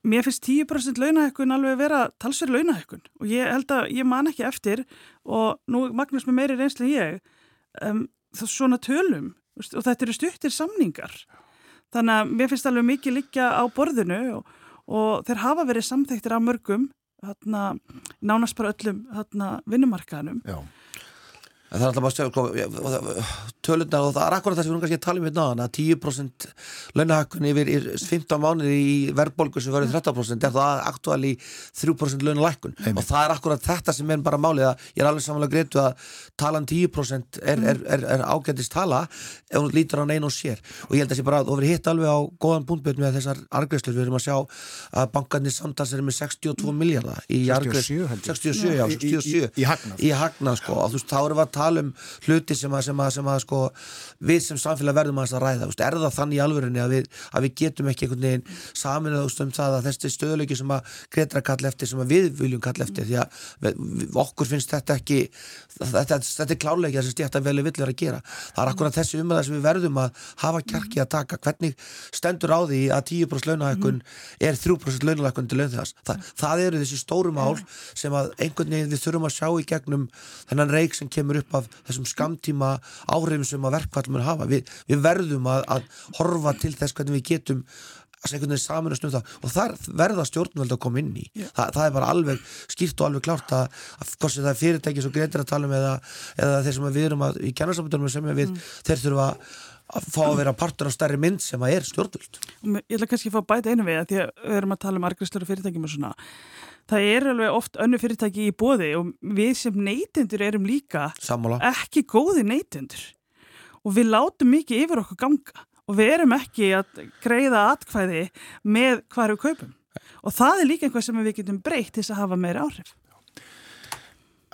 mér finnst 10% launahækkun alveg vera talsverð launahækkun. Og ég held að ég man ekki eftir og nú Magnús með meiri reynsli en ég um, svona tölum og þetta eru stuttir samningar. Þannig að mér finnst alveg mikið líka á borðinu og og þeir hafa verið samþektir af mörgum þarna, nánast bara öllum vinnumarkaðanum Já Það er alltaf að segja, sko, tölundar og það er akkurat það sem við kannski að tala um hérna að 10% launahækkun yfir 15 mánuði í verðbólgu sem verður 13% er það aktuál í 3% launalækkun og það er akkurat þetta sem er bara málið að ég er alveg samanlega greitu að talan 10% er, er, er, er ágæntist tala ef hún lítur á neina og sér. Og ég held að það sé bara að við hitt alveg á góðan búnbjörn með þessar argreifslur, við erum að sjá að bankarnir samtals er með 62 miljardar í 67, 67, já, 67 í, í, í, í hagnað og þú veist, þá erum við að tala um hluti sem að, sem að, sem að sko, við sem samfélag verðum að ræða veist, er það þannig í alvörunni að við, að við getum ekki einhvern veginn saminuð um það að þessi stöðleiki sem að Gretra kalla eftir sem að við viljum kalla eftir því að við, okkur finnst þetta ekki þetta, þetta er kláleiki að þessi stjætt að veli vill vera að gera. Það er akkurat þessi umræða sem við verðum að hafa kjarki að taka. Hvernig stendur á því að 10% launahækkun er 3% launahækkun til launþegast Þa, það eru þessi stóru mál sem að einhvern veginn við þurfum að sjá í gegnum þennan reik sem kemur upp af þessum skamtíma áhrifum sem að verkvall mun hafa. Við, við verðum að, að horfa til þess hvernig við getum að segja hvernig samanast um það. Og þar verða stjórnvöld að koma inn í. Þa, það er bara alveg skýrt og alveg klárt að, að hvort sem það er fyrirtæki sem greitir að tala um eða, eða þeir sem við erum að, í kennarsamtöndum sem við, mm. þeir þurfa að fá að vera partur af stærri mynd sem að er stjórnvöld. Ég ætla kannski að fá bæta einu við að því að við erum að tala um argristlur fyrirtækjum og svona það er alveg oft önnu fyrirtæki í bóði og við sem neytendur erum líka Sammála. ekki góði neytendur og við látum mikið yfir okkur ganga og við erum ekki að greiða atkvæði með hvað við kaupum og það er líka einhvað sem við getum breytt til að hafa meira áhrif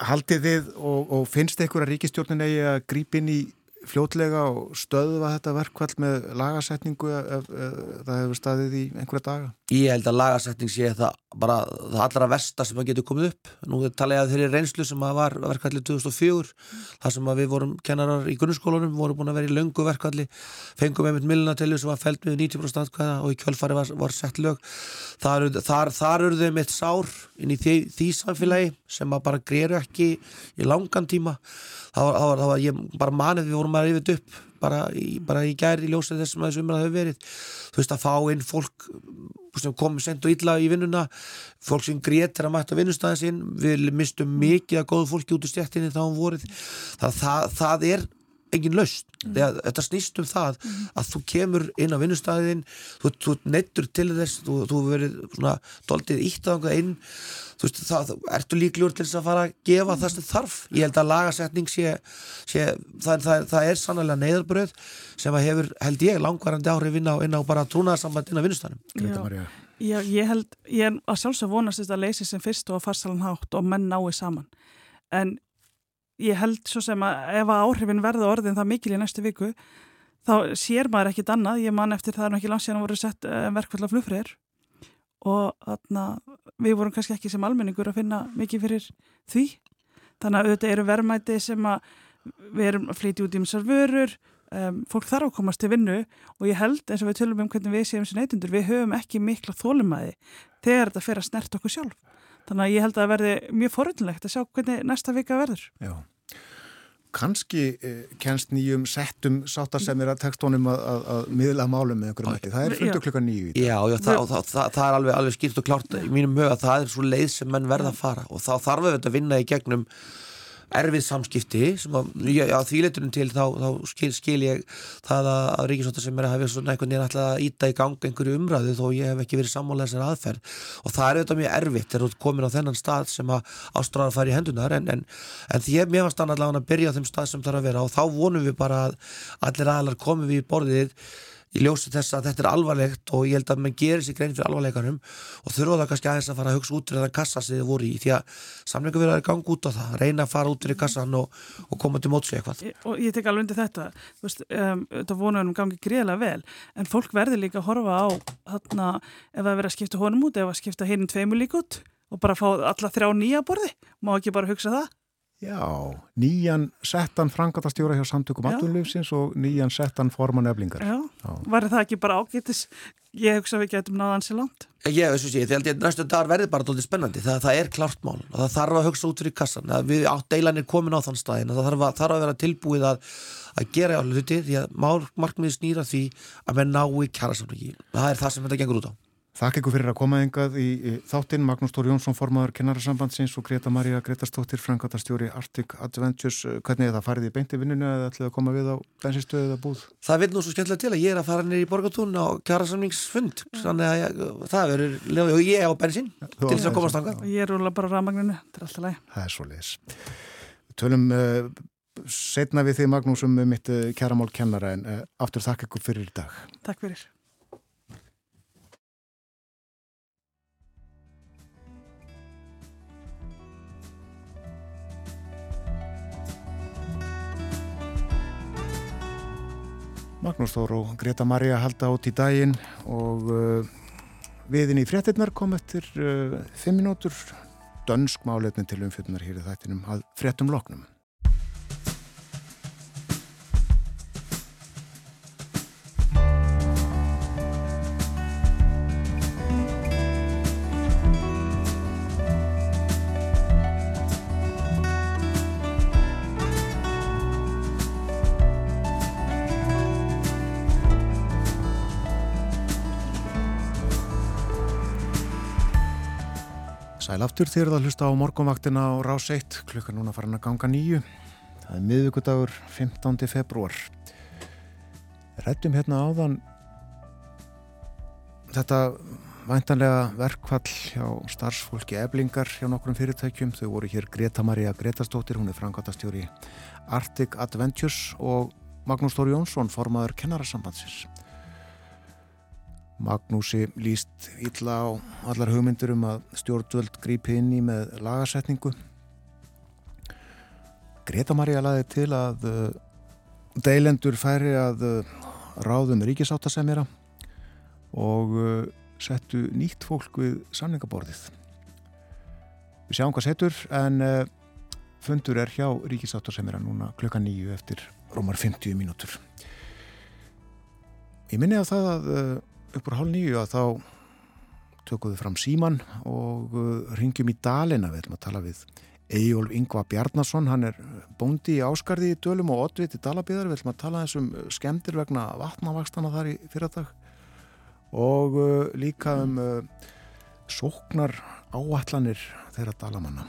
Haldið þið og, og finnst ykkur að ríkistjórnin eigi að grípa inn í fljótlega og stöðva þetta verkvall með lagasetningu ef, ef, ef það hefur staðið í einhverja daga? Ég held að lagasetning sé það bara það allra versta sem að getur komið upp. Nú tala ég að þeirri reynslu sem að var verkvallið 2004, þar sem að við vorum kennarar í grunnskólanum, vorum búin að vera í löngu verkvalli, fengum einmitt millunatelju sem var fælt með 90% aðkvæða og í kjölfari var, var sett lög. Þar, þar, þar eru þau með sár inn í því, því samfélagi sem að bara greiru ekki í langan tíma. Það var, það var, það var ég bara manið við vorum að rifið upp bara í, í gæri í ljósið þessum að þessu umræða hefur verið. Þú veist að fá inn fólk sem komið sent og illa í vinnuna fólk sem grétir að mæta vinnustæðin sinn við mistum mikið að góðu fólki út úr stjættinni þá um vorið það, það, það er engin laust mm. þetta snýst um það mm. að þú kemur inn á vinnustæðin þú, þú nettur til þess þú, þú verið svona doldið ítt á einhverja inn þú veist, það, ertu líkljúr til þess að fara að gefa það sem þarf. Ég held að lagasetning sé, sé það, það, það er sannlega neyðarbröð sem að hefur, held ég, langvarandi áhrif inn á, inn á bara trúnaðarsamband inn á vinnustanum Já, ég held, ég er að sjálfsög vonast þess að leysi sem fyrst og að farsalan hátt og menn nái saman. En ég held svo sem að ef að áhrifin verða orðin það mikil í næstu viku þá sér maður ekkit annað, ég man eftir það er ekki langt síðan að voru sett eh, verkvall af flugfröðir og þarna, við vorum kannski ekki sem almenningur að finna mikið fyrir því. Þannig að auðvitað eru verðmæti sem að við erum að flytja út í umsar vörur um, fólk þarf að komast til vinnu. Og ég held eins og við tölum um hvernig við séum sem neytundur, við höfum ekki mikla þólumæði þegar þetta fer að snert okkur sjálf. Þannig að ég held að það verði mjög forunlegt að sjá hvernig næsta vika verður. Já kannski eh, kennst nýjum settum sáttasemir að tekstónum að, að, að miðla málum með einhverjum ekki. Það er fundu klukka nýju í dag. Já, já það, það, það, það er alveg, alveg skýrt og klárt í mínum mög að það er svo leið sem menn verða að fara og þá þarf við að vinna í gegnum erfið samskipti sem að, já, því leitunum til þá, þá skil, skil ég það að, að Ríkisvota sem er að hafa svona einhvern veginn alltaf að íta í gang einhverju umræðu þó ég hef ekki verið sammála þessar aðferð. Og það er auðvitað mjög erfitt þegar þú er komin á þennan stað sem að ástráðar fari í hendunar en, en, en því ég mér var stann allavega að byrja á þeim stað sem er að vera og þá vonum við bara að allir aðlar komum við í borðið í ljósi þess að þetta er alvarlegt og ég held að mann gerir sér grein fyrir alvarleikanum og þurfa það kannski aðeins að fara að hugsa út fyrir það kassa sem þið voru í því að samlingu verður að ganga út á það, reyna að fara út fyrir kassan og, og koma til mótsvið eitthvað. Og ég tek alveg undir þetta. Veist, um, þetta vonuðum gangi greiðlega vel en fólk verður líka að horfa á þarna ef það verður að skipta honum út ef að skipta heinin tveimur lík út og bara fá alla þrjá nýja borði, má ekki bara hugsa það Já, nýjan settan frangatastjóra hjá samtökum aðunlufsins og nýjan settan forman eflingar. Já, Já. var það ekki bara ágættis? Ég hugsa að við getum náðan sér langt. Ég, þessu sé, því held ég að næstu dagar verði bara doldið spennandi. Það, það er klart mál og það þarf að hugsa út fyrir kassan. Við átt deilanir komin á þann staðin og það þarf að, þarf að vera tilbúið að, að gera allir hluti því að markmiði snýra því að menn nái kjærasamlingi. Það er það sem þetta gengur út á. Þakk ykkur fyrir að koma engað í, í þáttinn Magnús Tóri Jónsson, formadur kennarasambandsins og Greta Maria Gretastóttir, frangatastjóri Arctic Adventures. Hvernig er það farið í beinti vinninu eða ætlið að koma við á bensinstöðu eða búð? Það vil nú svo skemmtilega til að ég er að fara nýri í Borgatún á kjærasamlingsfund þannig að ég, það verður og ég á bensin ja, til þess að komast ánga. Ég er úrlega bara ramagninu, þetta er alltaf læg. Það er svo leis. Tölum uh, setna við þig Magnús um mitt uh, kjæramál kennara en aftur þakk ykkur fyrir í dag. Takk fyrir. Magnús Þór og Greta Maria halda át í daginn og uh, viðin í fréttinnar kom eftir uh, fimm minútur dönsk málefni til umfjöldnar hér í þættinum að fréttum loknum. Sæl aftur þér að hlusta á morgunvaktina á Rás 1, klukka núna farin að ganga nýju. Það er miðugudagur 15. februar. Rættum hérna áðan þetta væntanlega verkvall hjá starfsfólki eblingar hjá nokkrum fyrirtækjum. Þau voru hér Greta Maria Gretastóttir, hún er frangatastjóri Arctic Adventures og Magnús Tóri Jónsson, formaður kennarasambandsins. Magnúsi líst illa á allar hugmyndur um að stjórnvöld grípi inn í með lagasetningu. Greta Maria laði til að uh, deilendur færi að uh, ráðum ríkisáttasemjara og uh, settu nýtt fólk við samningaborðið. Við sjáum hvað setur en fundur er hjá ríkisáttasemjara núna klukka nýju eftir rómar 50 mínútur. Ég minni á það að upp úr hálf nýju að þá tökum við fram síman og uh, ringjum í Dalina, við ætlum að tala við Eyjólf Ingva Bjarnason, hann er bóndi í Áskarði í Dölum og Oddviti Dalabíðar, við ætlum að tala þessum skemmtir vegna vatnavakstana þar í fyrradag og uh, líka um uh, sóknar áallanir þeirra Dalamanna.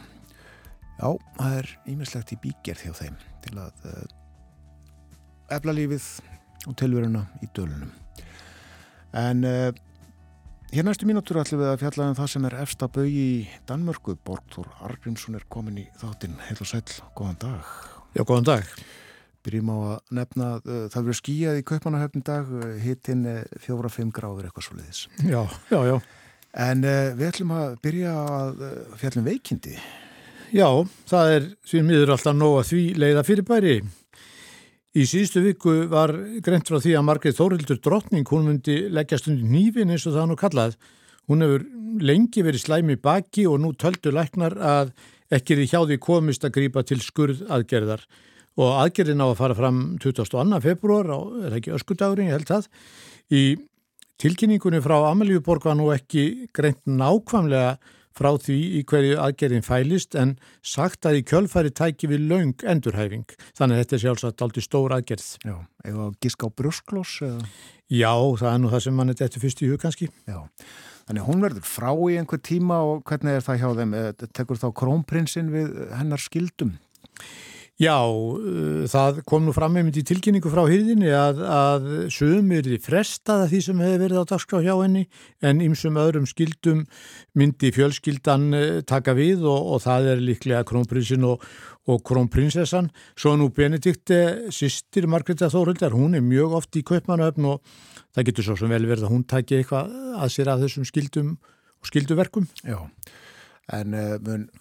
Já, það er ímislegt í bígerð hjá þeim til að uh, efla lífið og tilveruna í Dölunum. En uh, hér næstu mínútur ætlum við að fjalla um það sem er efsta bau í Danmörku. Borgþór Argrímsson er komin í þáttinn. Heil og sæl, góðan dag. Já, góðan dag. Byrjum á að nefna, uh, það verður skíjað í Kaupmannahöfn dag, uh, hittinn fjóra-fimm gráður eitthvað svo leiðis. Já, já, já. En uh, við ætlum að byrja að fjalla um veikindi. Já, það er því miður alltaf nóg að því leiða fyrirbæri. Í síðustu viku var greint frá því að Margreit Þórildur drottning, hún myndi leggja stundu nýfin eins og það nú kallað. Hún hefur lengi verið slæmi baki og nú töldu læknar að ekki er í hjá því komist að grýpa til skurð aðgerðar. Og aðgerðin á að fara fram 22. februar, er ekki öskudagurinn, ég held það. Í tilkynningunni frá Amalíuborg var nú ekki greint nákvæmlega frá því í hverju aðgerðin fælist en sagt að í kjölfæri tæki við laung endurhæfing. Þannig að þetta er sjálfsagt aldrei stór aðgerð. Já, eða gíska á brjósklós? Eða? Já, það er nú það sem mann er þetta fyrst í hug kannski. Já, þannig hún verður frá í einhver tíma og hvernig er það hjá þeim? Tekur þá krónprinsinn við hennar skildum? Já, uh, það kom nú fram einmitt í tilkynningu frá hýðinni að, að sögumir því frestaða því sem hefur verið á dagskrá hjá henni en ymsum öðrum skildum myndi fjölskyldan uh, taka við og, og það er líklega krónprinsin og, og krónprinsessan. Svo nú Benedikte, sýstir Margreta Þórildar, hún er mjög oft í kaupmanöfn og það getur svo sem vel verið að hún taki eitthvað að sér að þessum skildum og skilduverkum. Já, en uh, mun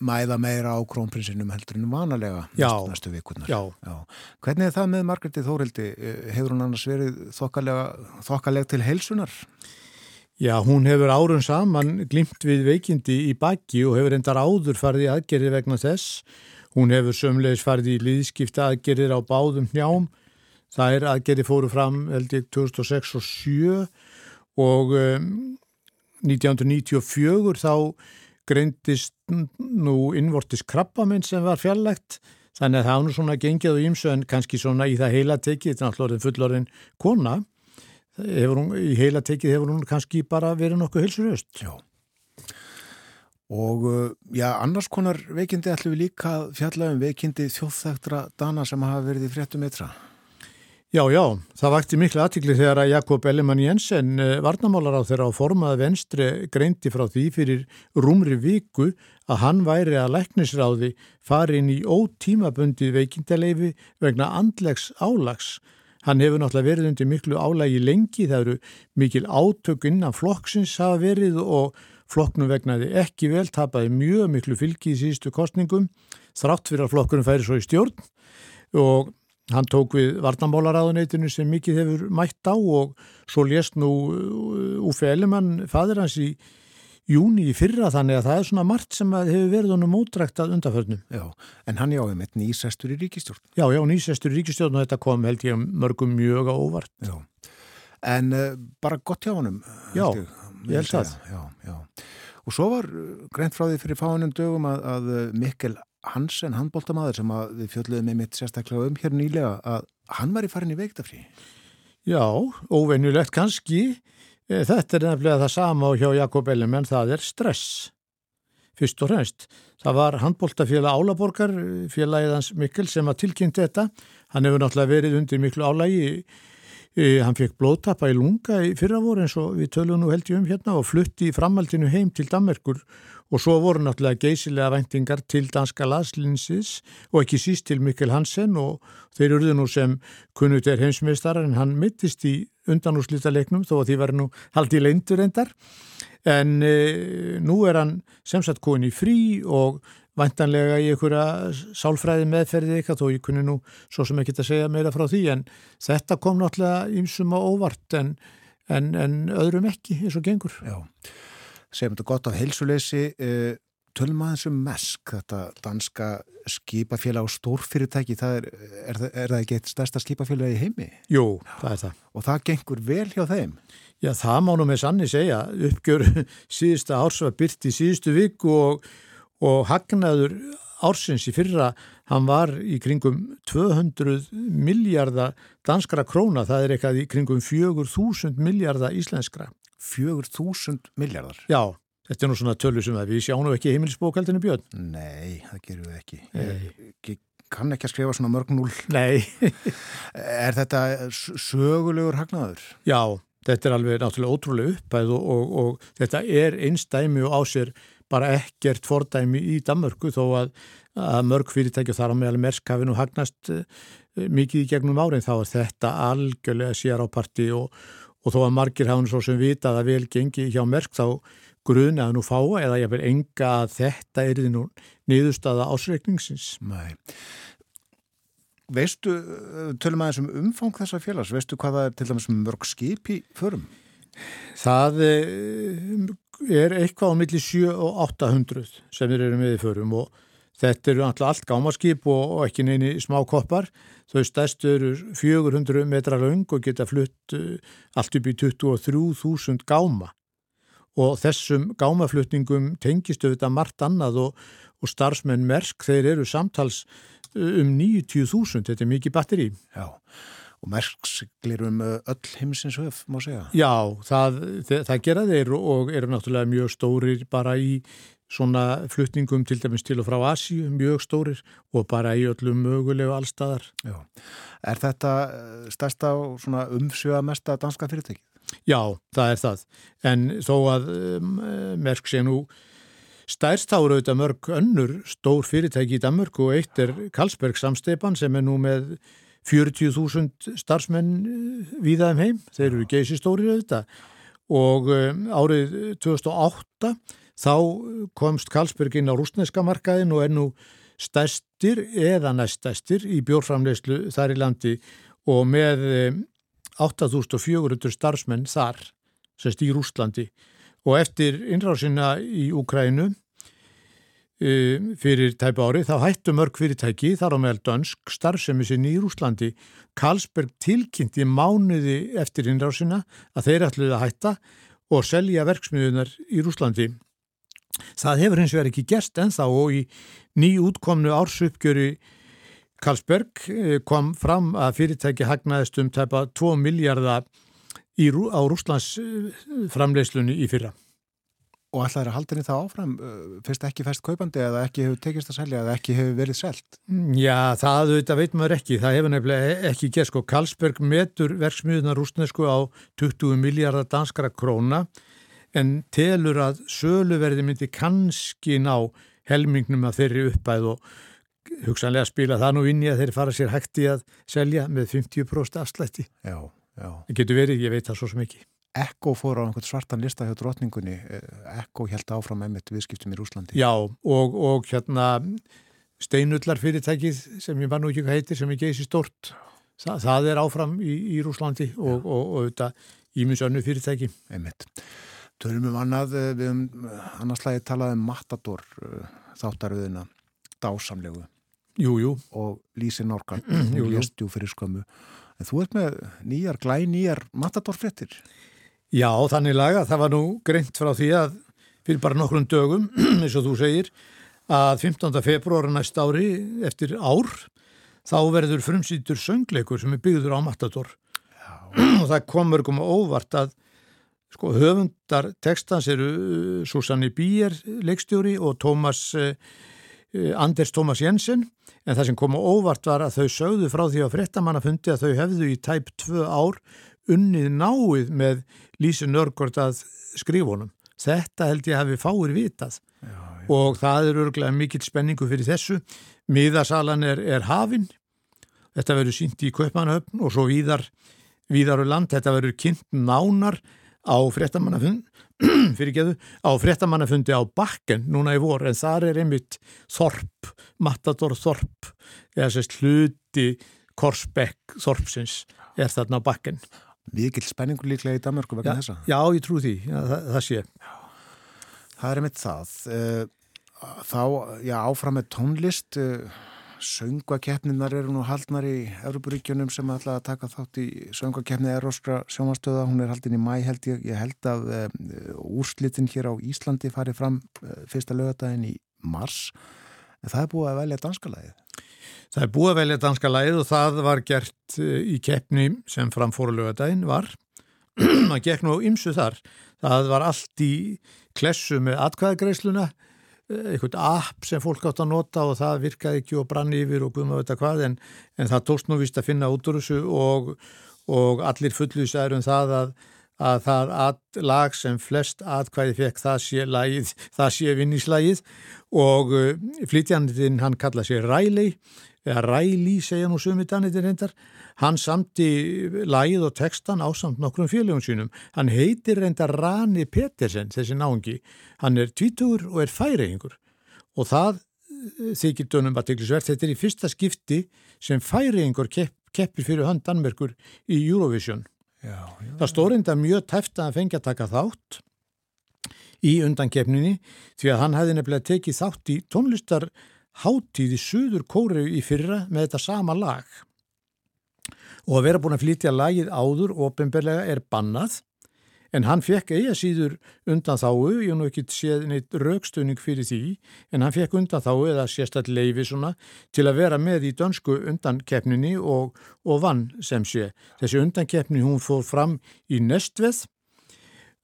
mæða meira á krónprinsinum heldur en vanalega Já. næstu, næstu vikurnar. Já. Hvernig er það með Margreti Þórildi? Hefur hún annars verið þokkalega, til heilsunar? Já, hún hefur árun saman glimt við veikindi í baki og hefur endar áður farið í aðgerri vegna þess. Hún hefur sömlegis farið í liðskipta aðgerrir á báðum njám. Það er aðgerri fóru fram held ég 2006 og 7 og um, 1994 þá greindist nú innvortis krabbaminn sem var fjarlægt þannig að það nú svona gengið og ímsu en kannski svona í það heila tekið, þetta er náttúrulega fullorinn kona hún, í heila tekið hefur hún kannski bara verið nokkuð hilsuröst Já. Og já, annars konar veikindi ætlum við líka fjalla um veikindi þjóðþægtra dana sem hafa verið í fréttum eitra Já, já, það vakti miklu aðtikli þegar að Jakob Ellemann Jensen, varnamálar á þeirra á formaði venstri, greindi frá því fyrir rúmri viku að hann væri að læknisráði fari inn í ótímabundið veikindaleifi vegna andlegs álags. Hann hefur náttúrulega verið undir miklu álagi lengi, það eru mikil átök innan flokksins hafa verið og flokknum vegnaði ekki vel, tapaði mjög miklu fylgi í síðustu kostningum, þrátt fyrir að flokkunum færi svo í stjórn og hann tók við varnamólaráðuneytinu sem mikið hefur mætt á og svo lést nú Úfe Ellimann, fadir hans í júni í fyrra þannig að það er svona margt sem hefur verið honum mótrækt að undarförnum. Já, en hann jáði með nýsestur í ríkistjórn. Já, já, nýsestur í ríkistjórn og þetta kom held ég mörgum mjög á óvart. Já, en uh, bara gott hjá honum. Já, ég, ég held það. Já, já. Og svo var greint frá því fyrir fáinum dögum að, að Mikkel Hansen, handbóltamaður sem við fjöldluðum með mitt sérstaklega um hér nýlega, að hann var í farin í veiktafrí. Já, óvenjulegt kannski. Þetta er nefnilega það sama hjá Jakob Ellimann, það er stress. Fyrst og fremst. Það var handbóltafélag Álaborgar, félagiðans Mikkel sem að tilkynnt þetta. Hann hefur náttúrulega verið undir miklu álagi. Hann fekk blóðtappa í lunga í fyrra voru eins og við tölum nú held ég um hérna og flutti í framhaldinu heim til Danmarkur og svo voru náttúrulega geysilega væntingar til danska laslinsis og ekki síst til Mikkel Hansen og þeir eruðu nú sem kunnut er heimsmeistar en hann mittist í undanúslita leiknum þó að því verður nú haldið leindur endar en e, nú er hann sem sagt komin í frí og væntanlega í einhverja sálfræði meðferði eitthvað þó ég kunni nú svo sem ekki að segja meira frá því en þetta kom náttúrulega ímsum á óvart en, en, en öðrum ekki eins og gengur. Já segjum þetta gott af heilsuleysi uh, tölum aðeins um MESK þetta danska skipafélag og stórfyrirtæki, það er, er, er, er það ekki eitt stærsta skipafélag í heimi? Jú, það er það. Og það gengur vel hjá þeim? Já, það má nú með sanni segja uppgjör <laughs> síðusta árs var byrt í síðustu viku og, og hagnaður ársins í fyrra, hann var í kringum 200 miljardar danskra króna, það er eitthvað í kringum 4000 miljardar íslenskra. 4.000 miljardar. Já, þetta er nú svona tölu sem við sjáum ekki heimilisbókaldinu björn. Nei, það gerum við ekki. Ég kann ekki að skrifa svona mörg núl. Nei. <laughs> er þetta sögulegur hagnaður? Já, þetta er alveg náttúrulega ótrúlega uppæð og, og, og þetta er einstæmi og á sér bara ekkert fordæmi í Danmörku þó að, að mörg fyrirtæki og þar á meðal merskafinu hagnast uh, mikið í gegnum árin þá er þetta algjörlega sér á parti og og þó að margir hafa nú svo sem vita að það vel gengi hjá merk þá grunaði nú fáa eða ég vil enga að þetta er því nú niðurstaða ásreikningsins. Nei. Veistu, tölum aðeins um umfang þessa félags, veistu hvað það er til dæmis mörg skip í förum? Það er eitthvað á milli 7 og 800 sem erum með í förum og þetta eru allt gámaskip og, og ekki neini smá koppar Þau stærstu eru 400 metra laung og geta flutt uh, allt upp í 23.000 gáma og þessum gámaflutningum tengist auðvitað margt annað og, og starfsmenn merk þeir eru samtals uh, um 90.000, þetta er mikið batteri. Já, og merksiglir um uh, öll heimsins höf, má segja. Já, það, það, það gera þeir og eru náttúrulega mjög stórir bara í svona flutningum til dæmis til og frá Asíu, mjög stórir og bara í öllum mögulegu allstæðar. Já. Er þetta eh, stærsta og svona umsjöða mesta danska fyrirtækið? Já, það er það. En þó að um, merk sé nú stærst ára auðvitað mörg önnur stór fyrirtæki í Danmörk og eitt er Karlsberg samsteipan sem er nú með 40.000 starfsmenn eh, viðaðum heim. Þeir eru geysistórir auðvitað og um, árið 2008 Þá komst Karlsberg inn á rúsneska markaðin og er nú stærstir eða næststærstir í bjórframleyslu þar í landi og með 8400 eh, starfsmenn þar, sérst í Rúslandi og eftir innrásina í Úkrænu eh, fyrir tæpa ári þá hættu mörg fyrirtæki þar á meðal dönsk starfsemi sinni í Rúslandi. Karlsberg tilkynnti mánuði eftir innrásina að þeir ætluði að hætta og selja verksmiðunar í Rúslandi. Það hefur hins vegar ekki gerst ennþá og í ný útkomnu ársupgjöri Karlsberg eh, kom fram að fyrirtæki hagnaðist um tæpa 2 miljardar á Rúslands framleiðslunni í fyrra. Og alltaf er að haldinni það áfram, eh, fyrst ekki fæst kaupandi eða ekki hefur tekist að selja eða ekki hefur verið selt? Mm, já, það veit maður ekki. Það hefur nefnilega ekki gerst. Sko, Karlsberg metur verksmiðuna rúsnesku á 20 miljardar danskara króna en telur að söluverði myndi kannski ná helmingnum af þeirri uppæð og hugsanlega spila það nú inn í að þeir fara sér hægt í að selja með 50% afslætti. Já, já. Það getur verið, ég veit það svo sem ekki. Ekko fór á einhvern svartan lista hjá drotningunni, Ekko held áfram emitt viðskiptum í Rúslandi. Já, og, og hérna steinullar fyrirtækið sem ég var nú ekki hvað heitir sem er geysi stort Þa, það er áfram í, í Rúslandi og, og, og þetta íminsönnu fyrirtæki einmitt. Tölum um annað, eh, við um annars lagi talaði um Matador eh, þáttaröðina, dásamlegu Jú, jú, og Lísi Norgan, <clears throat> Jú, jú. fyrir skömmu. En þú ert með nýjar, glæ nýjar Matador-frettir. Já, þannig laga, það var nú greint frá því að fyrir bara nokkrum dögum, <clears throat> eins og þú segir, að 15. februar næst ári eftir ár, þá verður frumsýtur söngleikur sem er byggður á Matador. <clears throat> og það kom mörgum óvart að sko, höfundar textans eru uh, Susanne Bier leikstjóri og Thomas, uh, Anders Thomas Jensen, en það sem kom á óvart var að þau sögðu frá því að fréttamannafundi að þau hefðu í tæp tvö ár unnið náið með Lísi Nörgård að skrifunum. Þetta held ég hafi fáir vitað já, já. og það er örglega mikill spenningu fyrir þessu. Miðasalan er, er hafinn, þetta verður sínt í Kaupmannahöfn og svo víðar, víðar og land, þetta verður kynnt nánar á fréttamannafundi <clears throat> fyrirgeðu, á fréttamannafundi á bakken núna í vor en þar er einmitt Þorp, Matador Þorp eða sérst hluti Korsbekk Þorpsins er þarna á bakken. Mikil spenningur líklega í Danmarku vegna Já, þessa. já, ég trú því, já, það, það sé. Það er einmitt það. Eh, Þá, já, áfram með tónlist, söngvakeppninar eru nú haldnar í Európaríkjunum sem ætla að taka þátt í söngvakeppni Eróskra sjómanstöða, hún er haldin í mæ held ég, ég held að um, úrslitin hér á Íslandi fari fram uh, fyrsta lögadaginn í mars, en það er búið að velja danskalagið. Það er búið að velja danska lagið og það var gert eh, í keppni sem framfóru lögadaginn var. <clears throat> Það gekk nú ymsu þar. Það var allt í klessu með atkvæðagreisluna, eitthvað app sem fólk átt að nota og það virkaði ekki og brann yfir og guðum að veit hvað en, en það tókst nú vist að finna út úr þessu og, og allir fullvísaður um það að, að það að lag sem flest atkvæði fekk það sé, lagið, það sé vinnislægið og uh, flytjandinn hann kalla sér Riley eða Riley segja nú sumi dannitir reyndar hann samti lagið og textan á samt nokkrum félögum sínum. Hann heitir reyndar Rani Petersen þessi náungi, hann er tvítugur og er færeingur og það eh, þykir dönum aðteglisvert þetta er í fyrsta skipti sem færeingur kepp, keppir fyrir hönd Danmerkur í Eurovision. Já, já. Það stóð reynda mjög tæft að að taka þátt í undankeppninni því að hann hefði nefnilega tekið þátt í tónlistar hátíð í Suður Kóru í fyrra með þetta sama lag. Og að vera búin að flytja lagið áður ofinberlega er bannað en hann fekk eiga síður undan þáu, ég nú ekki séð neitt raukstunning fyrir því, en hann fekk undan þáu eða sérstætt leifi svona til að vera með í dönsku undankeppninni og, og vann sem sé. Þessi undankeppni hún fór fram í Nestveð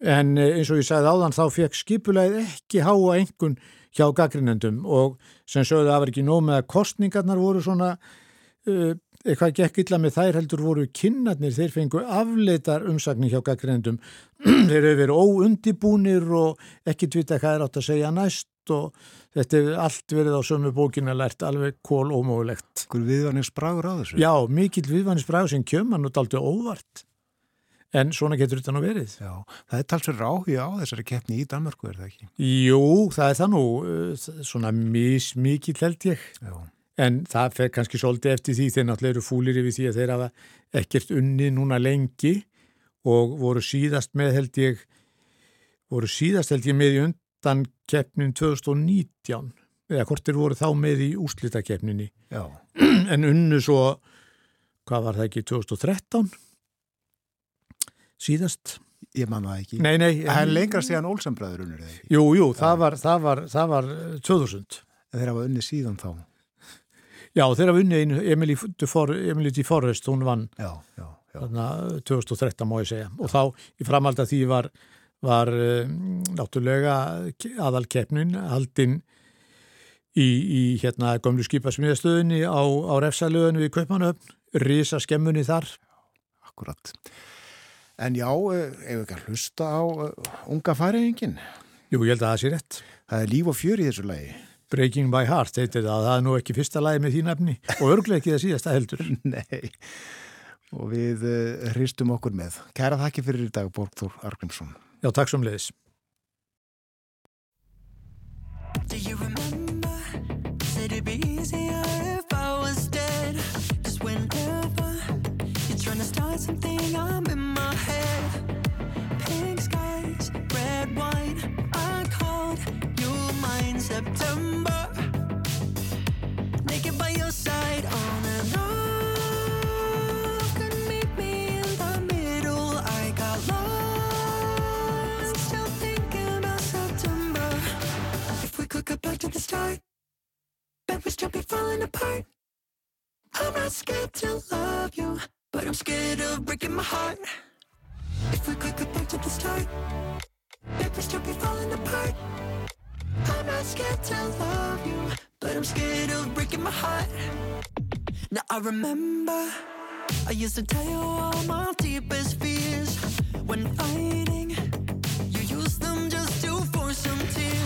en eh, eins og ég sagði áðan þá fekk skipulegið ekki háa engun hjá gaggrinendum og sem sögðu að það var ekki nóg með að kostningarnar voru svona uh, eitthvað gekk illa með þær heldur voru kinnarnir, þeir fengu afleitar umsagnir hjá gaggrinendum <clears throat> þeir eru verið óundibúnir og ekki tvita hvað er átt að segja næst og þetta er allt verið á sömu bókina lært alveg kól ómögulegt. Hver viðvarnings bragur á þessu? Já, mikill viðvannisbræður sem kjöman og daldi óvart en svona getur þetta nú verið. Já, það er talsverð áhuga á þessari keppni í Danmarku, er það ekki? Jú, það er það nú uh, svona mismikill held ég Já. En það fer kannski svolítið eftir því þeir náttúrulega eru fúlir yfir því að þeir hafa ekkert unni núna lengi og voru síðast með held ég voru síðast held ég með í undan keppnin 2019 eða hvort þeir voru þá með í úslitakeppninni <clears throat> en unnu svo hvað var það ekki 2013 síðast Ég man það ekki. nei, nei, Það er lengra síðan Olsenbræður unnur eða ekki? jú, jú, það var, það var, það var uh, 2000 En Þeir hafa unni síðan þá. Já, þeirra vunni einu, Emily, For, Emily D. Forrest, hún vann Já, já, já. þarna 2013 má ég segja og þá í framhald að því var, var um, náttúrulega aðalkeppnin haldinn í, í hérna gömlu skipasmiðastöðinni á, á refsalöðinu í Kaupanöfn, risa skemmunni þar. Akkurat. En já, eh, ef við ekki að hlusta á unga færiðingin. Jú, ég held að það sé rétt. Það er líf og fjör í þessu lagi. Breaking by Heart heitir það, það er nú ekki fyrsta lagi með þín efni og örglega ekki það síðasta heldur. <laughs> Nei. Og við uh, hristum okkur með. Kæra þakki fyrir í dag, Borgþór Argrímsson. Já, takk som leiðis. Back to the start, bet we still be falling apart. I'm not scared to love you, but I'm scared of breaking my heart. If we could go back to the start, bet we still be falling apart. I'm not scared to love you, but I'm scared of breaking my heart. Now I remember I used to tell you all my deepest fears when fighting. You used them just to force some tears.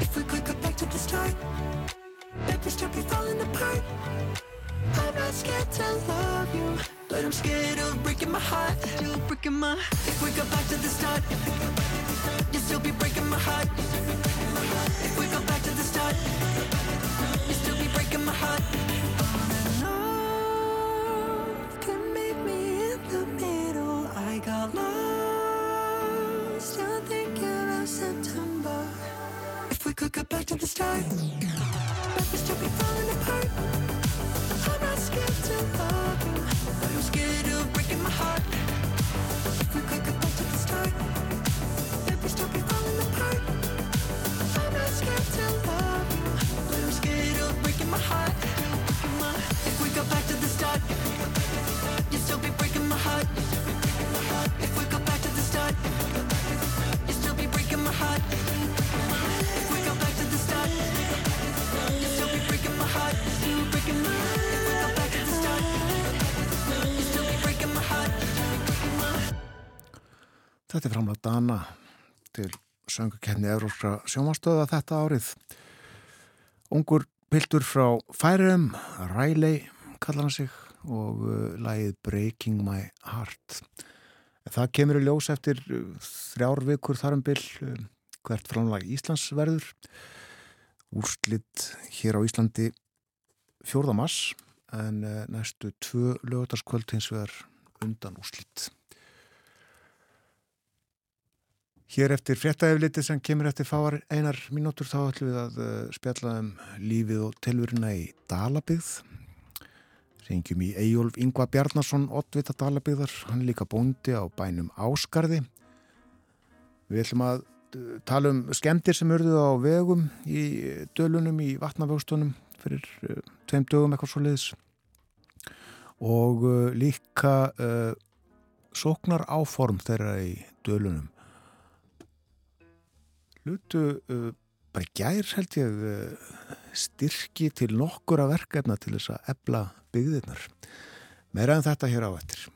If we could go back to the start, bet we still be falling apart. I'm not scared to love you, but I'm scared of breaking my heart. Still breaking my. If we go back to the start, you still be breaking my heart. If we go back to the start, you still be breaking my heart. Off, can meet me in the middle. I got lost, still thinking about September. Could go back to the start, falling apart. I'm not scared to love you, but I'm scared of breaking my heart. Back to the start, falling apart. I'm not scared to love you, but I'm scared of breaking my heart. Þetta er framlega Dana til söngukefni Európska sjómanstöða þetta árið. Ungur piltur frá Færum, Riley kallar hann sig og uh, lagið Breaking My Heart. Það kemur í ljós eftir uh, þrjár vikur þar um hvert framlag Íslands verður. Úrslitt hér á Íslandi 4. mars en uh, næstu tvö lögutaskvöld hins vegar undan úrslitt. Hér eftir fréttaefliti sem kemur eftir fáar einar mínútur þá ætlum við að uh, spjalla um lífið og tilvurina í Dalabygð. Rengjum í Eyjólf Ingva Bjarnason, Ottvita Dalabygðar, hann er líka bóndi á bænum Áskarði. Við ætlum að uh, tala um skemmtir sem urðu á vegum í dölunum í vatnavöxtunum fyrir uh, tveim dögum eitthvað svo leiðis. Og líka uh, sóknar áform þeirra í dölunum hlutu uh, bara gær held ég uh, styrki til nokkura verkefna til þess að ebla byggðirnar. Meira en þetta hér á eftir.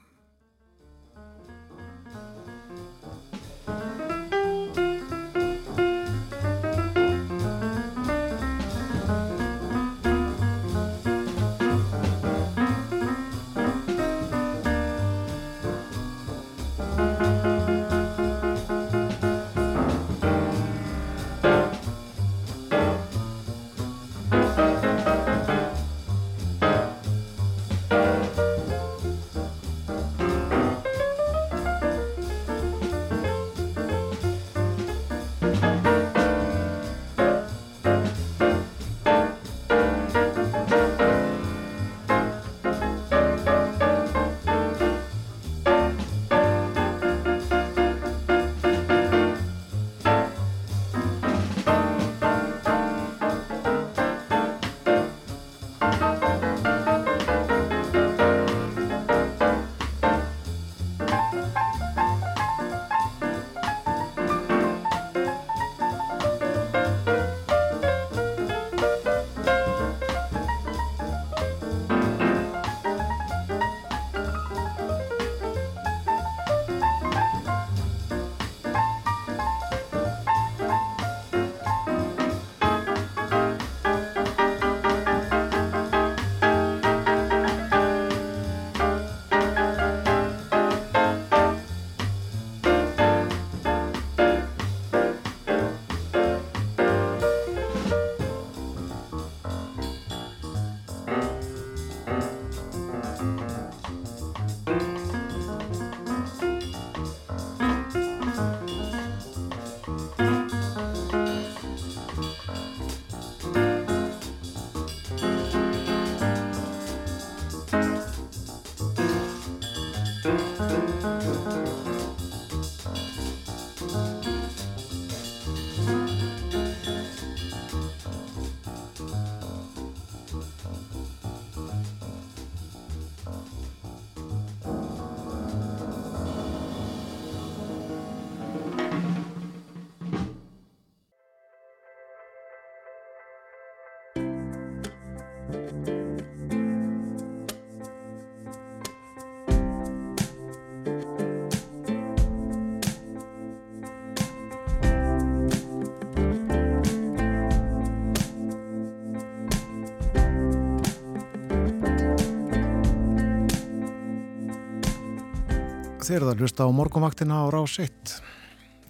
Þeir eru að hlusta á morgunvaktina á rás 1.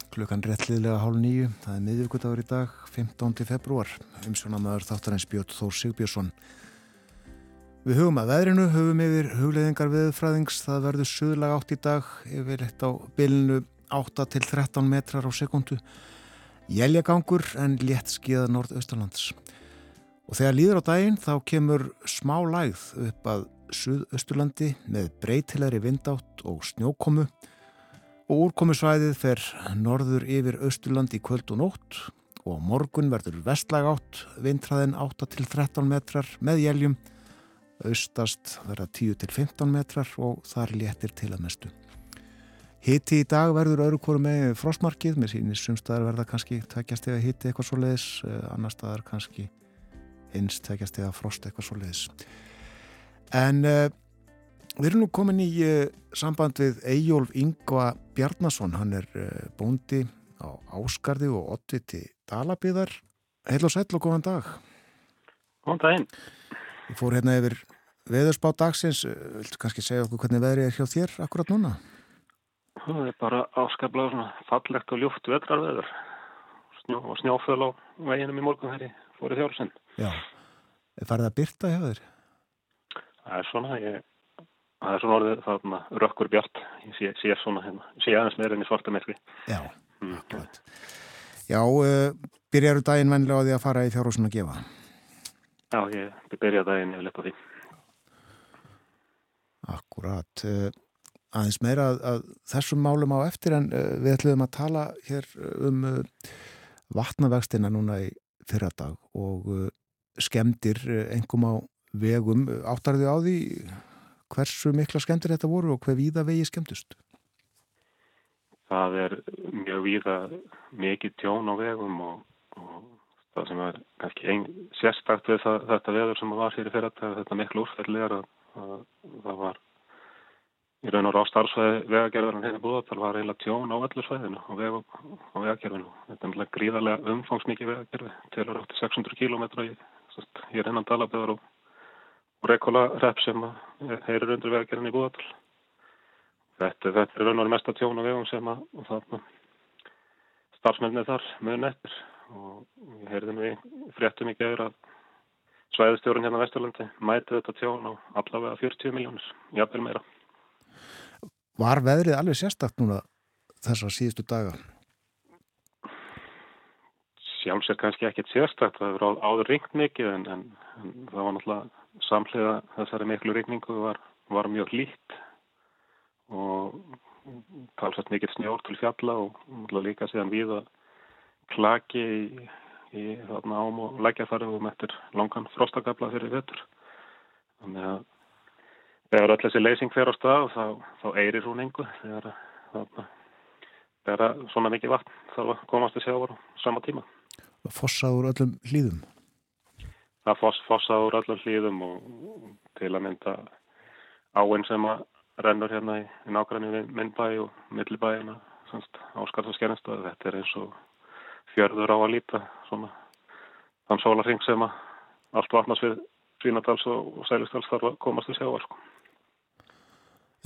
Klukkan réttliðlega hálf nýju. Það er miðvíkudagur í dag, 15. februar. Umsjónamaður þáttarins Björn Þór Sigbjörnsson. Við hugum að veðrinu, hugum yfir hugleðingar viðfræðings. Það verður suðlag átt í dag, yfir eitt á bylnu 8 til 13 metrar á sekundu. Jæljagangur en létt skíða nordaustalands. Og þegar líður á daginn þá kemur smá lægð upp að Suðausturlandi með breytilegri vindátt og snjókomu og úrkomusvæðið fer norður yfir Austurland í kvöld og nótt og morgun verður vestlag átt, vindræðin 8 til 13 metrar með jæljum, austast verða 10 til 15 metrar og þar léttir til að mestu. Hitti í dag verður öðru hverju með frostmarkið, með sínir sumstaðar verða kannski tækjast eða hitti eitthvað svo leiðis, annar staðar kannski einst tækjast eða frost eitthvað svo leiðis. En uh, við erum nú komin í uh, samband við Eyjólf Ingva Bjarnason, hann er uh, bóndi á Áskarði og Ottiti Dalabíðar. Heil og sæll og góðan dag. Góðan daginn. Ég fór hérna yfir veðurspá dagsins, viltu kannski segja okkur hvernig veðrið er hjá þér akkurat núna? Það er bara áskaplega svona fallegt og ljúft vetrarveður Snjó, og snjóföl á veginum í morgun þegar ég fór í þjórnsinn. Já, er farið að byrta hjá þér? Það er svona, ég, það er svona orðið þarna rökkur bjart, ég sé, sé svona hérna, sé aðeins meira enn í svarta merkvi. Já, mm. akkurat. Já, uh, byrjaru daginn vennilega á því að fara í fjárhúsin að gefa? Já, ég byrja daginn yfir lepp á því. Akkurat. Uh, aðeins meira að, að þessum málum á eftir en uh, við ætlum að tala hér um vatnavegstina núna í fyrradag og skemdir engum á vegum. Áttarðu á því hversu mikla skemmtir þetta voru og hver víða vegi skemmtust? Það er mjög víða mikið tjón á vegum og, og það sem er kannski sérstakt við það, þetta veður sem var fyrir fyrir þetta, þetta miklu úrfællir að, að það var í raun og ráð starfsvæði vegagerðarinn hérna búið það var eiginlega tjón á öllu svæðinu og veg, vegagerðinu. Þetta er gríðarlega umfangsmikið vegagerði til að rátti 600 km í, í rennan dalaböður og og Reykjóla repp sem heyrir undir vegagerðin í Búðardal. Þetta, þetta er raun og mest að tjóna vegum sem að starfsmennið þar mun eftir og ég heyrði í fréttum í geður að svæðistjórun hérna Vesturlandi mæti þetta tjón á allavega 40 miljónir, jafnvel meira. Var veðrið alveg sérstakt núna þessar síðustu daga? Sjálfsvegar kannski ekkit sérstakt, það hefur áður ringt mikið en, en, en það var náttúrulega samhliða þessari miklu regningu var, var mjög lít og talsast mikill snjór til fjalla og líka síðan við að klaki í, í þarna ám og lækjafæri og mettir langan frostakabla fyrir vettur. Þannig að þegar öll þessi leysing fer á stað þá, þá eirir hún engu þegar þarna þegar svona mikið vatn þarf að komast til sjávar á sama tíma. Fossaður öllum hlýðum? Það foss, fossað úr öllum hlýðum og til að mynda áinn sem að rennur hérna í, í nákvæmni við myndbæ og millibæina áskarðs og skernastöðu. Þetta er eins og fjörður á að líta svona þann sólarring sem að allt vatnast við Svínadals og, Sælistals þarf að komast til sjávar. Sko.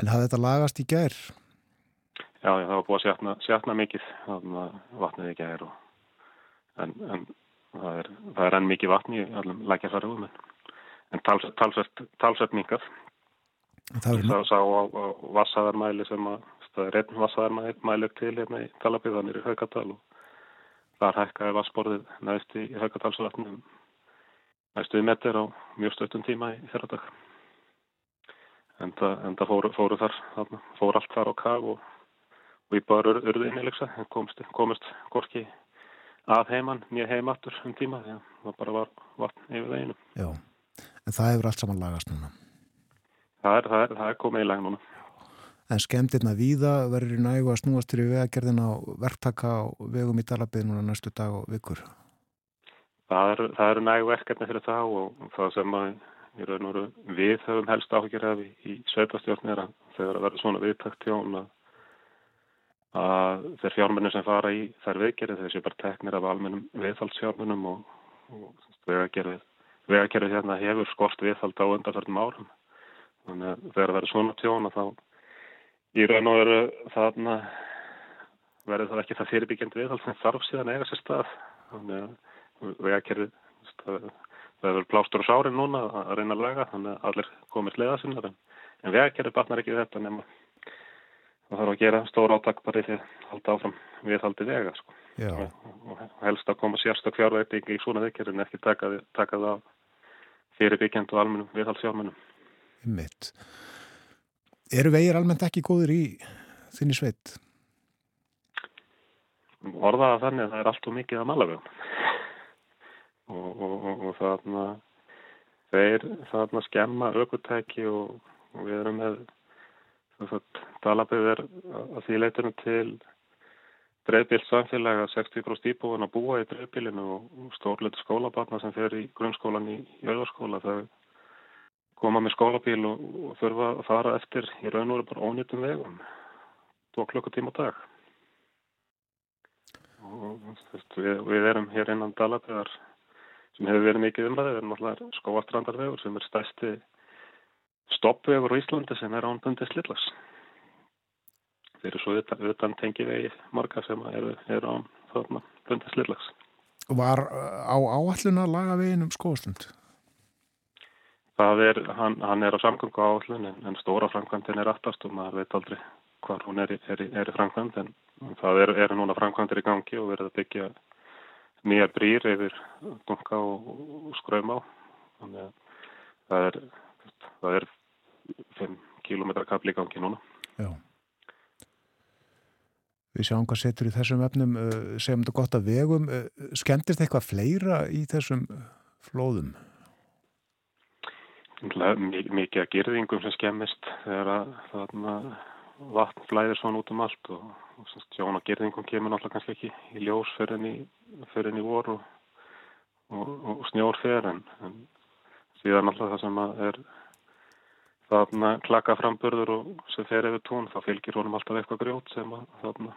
En hafði þetta lagast í gær? Já, já, það var búið að sjatna, sjatna mikið vatnið í gær og en, en það er, það er enn mikið vatn í allum lækjafærðum en talsvert, talsvert, talsvert minkað það er það sá á, á vassaðarmæli sem að það er einn vassaðarmæli til hérna í Talabíðanir í Haugadal og þar hækkaði vassborðið næst í Haugadalsvatnum næstu í meter á mjög stöttum tíma í þeirra dag en það, en það fóru, fóru þar fóru allt þar á kag og, og í bara urðu innilegsa komist, komist gorki að heimann, nýja heimattur um tíma því að það bara var vatn yfir veginu. Já, en það hefur allt saman lagast núna? Það er, það er, það er komið í lag núna. En skemmtirna víða verður í nægu að snúast til vegagerðin á verktaka á vegum í Dalabið núna næstu dag og vikur? Það eru er nægu verkefni fyrir það og það sem að við höfum helst áhugir af í, í sveitastjórnir að þegar það verður svona viðtakt hjón að að þeir fjármunni sem fara í þær viðgerið þessi bara teknir af almennum viðhaldsfjármunum og, og vegagerið vegagerið hérna hefur skort viðhald á undanförnum árum. Þannig að þegar verður svona tjón þá í raun og veru þarna verður það ekki það fyrirbyggjandi við sem þarf síðan eiga sér stað. Þannig að vegakerfið það er vel plástur og sárin núna að reyna að lega þannig að allir komist leiða sinna en, vegakerfið batnar ekki þetta nema það þarf að gera stóra átak bara í því að halda áfram viðhaldi vega sko. Og, helst að koma sérstök fjárveiting í svona veikir en ekki taka, taka það af fyrirbyggjandi og almennum viðhaldsjármennum. mitt. Eru vegir almennt ekki góður í þinni sveit? orðaða þannig að það er allt og mikið að malavegum og, og, og, og þarna þeir þarna skemma aukutæki og, og við erum með Dalabið er að því leitunum til dreifbílt samfélag að 60% íbúin að búa í dreifbílinu og stórleitu skólabarna sem fer í grunnskólan í jöðarskóla þau koma með skólabíl og, og þurfa að fara eftir í raun og veru bara ónýttum vegum. 2 klukkutíma á dag. Og veist, við, við erum hér innan Dalaböðar sem hefur verið mikið umræðið, við erum náttúrulega skóastrandarvegur sem er stærsti stoppvegur á Íslandi sem er ánbundið slillags. Þeir eru svo utan, utan tengivegi marga sem eru, eru án þarna bundið slillags. Var uh, á áallun að laga veginn um skóðslund? Það er, hann, hann er á samgöngu áallun en, en stóra framkvæmdin er aftast og maður veit aldrei hvar hún er í, er í, er í framkvæmd en það eru er núna framkvæmdir í gangi og verið að byggja nýjar brýr yfir dunga og, og skröma á. Þannig að það er, það er 5 km kapli í gangi núna. Já. Við sjáum hvað setur í þessum efnum, uh, segjum þetta gott að vegum. Uh, skemmtist eitthvað fleira í þessum flóðum? Mi- Mikið að girðingum sem skemmist þegar að vatn flæðir svona út um allt og, og sem stjón og girðingum kemur náttúrulega kannski ekki í ljós fyrir enn í, enn í vor og, og, og snjór fyrir en, en síðan náttúrulega það sem að er þarna klaka framburður og sem fer yfir tún þá fylgir honum alltaf eitthvað grjót sem að þarna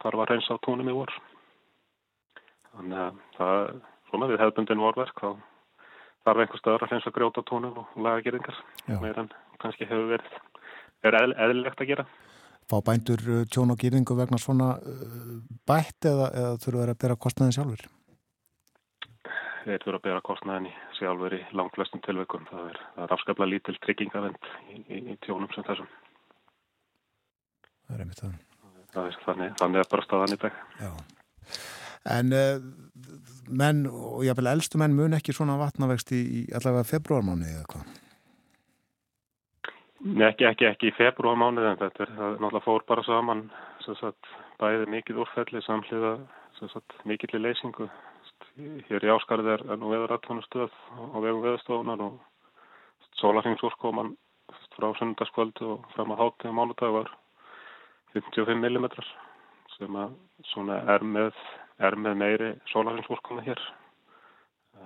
þarf að reynsa á túnum í vor þannig að það er svona við hefðbundin vorverk þá þarf einhver stöður að reynsa grjót á túnum og laga gerðingar Já. meir en kannski hefur verið er eðl, eðlilegt að gera Fá bændur uh, tjón og gýringu vegna svona uh, bætt eða, eða þurfa þeir að bera kostnaðin sjálfur? Þeir þurfa að bera kostnaðin í sjálfur í langflestum tilveikum það er, er afskaplega lítil tryggingavend í, í, í tjónum sem þessum Það er einmitt það. það er, þannig, þannig er bara staðan í dag Já. En uh, menn og jáfnvel elstu menn mun ekki svona vatnavext í, í allavega februarmáni eða hvað? Nei, ekki, ekki, ekki í februarmánuð en þetta er náttúrulega fór bara saman sagt, bæði mikið úrfelli samhliða sem sagt, mikilli leysingu hér í áskarið er nú veður aðtónustöð á vegum veðustofunar og sólarhengsúrkoman frá sunnudagskvöldu og fram að hátti á mánudag var 55 mm sem að svona er með, er með meiri sólarhengsúrkoma hér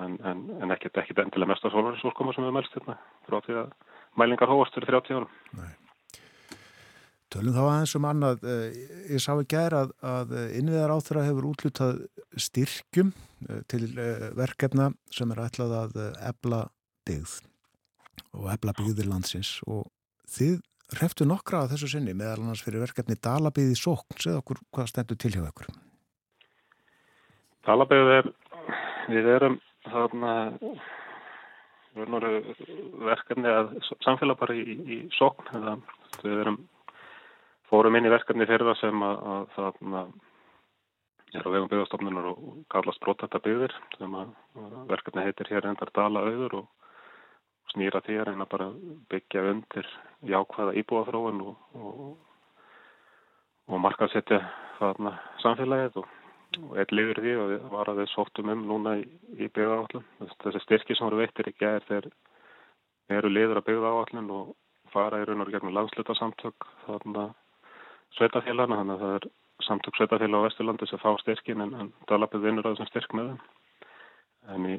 en, en, en ekkert, endilega mesta sólarhengsúrkoma sem við mælst hérna frá því að mælingar hóast fyrir 30 árum. Tölum þá aðeins um annað. Eh, Ég sá ekki gær að, að innviðar áþra hefur útlutað styrkjum eh, til eh, verkefna sem er ætlað að ebla byggð og ebla byggðir landsins og þið hreftu nokkra að þessu sinni meðal annars fyrir verkefni Dalabíði sókn, segð okkur hvað stendur til hjá ykkur. Talabegð er, við erum þarna, verkefni að samfélag bara í, í sókn, við erum, fórum inn í verkefni fyrir það sem að, að þarna er á vegum byggðastofnunar og kallast brotætta byggðir, sem að að verkefni heitir hér endar Dala auður og snýra því að reyna bara að byggja undir jákvæða íbúafróun og, og, og markaðsetja þarna samfélagið og og eitt liður því og við var að við sóttum um núna í, í byggðaáallun. Þessi styrki sem voru veittir í gær þeir eru liður að byggðaáallun og fara í raun og gegnum landslutasamtök þarna sveitafélagana þannig að það er samtök sveitafélag á Vesturlandi sem fá styrkin en, en Dalabið vinnur á þessum styrk með þeim. En í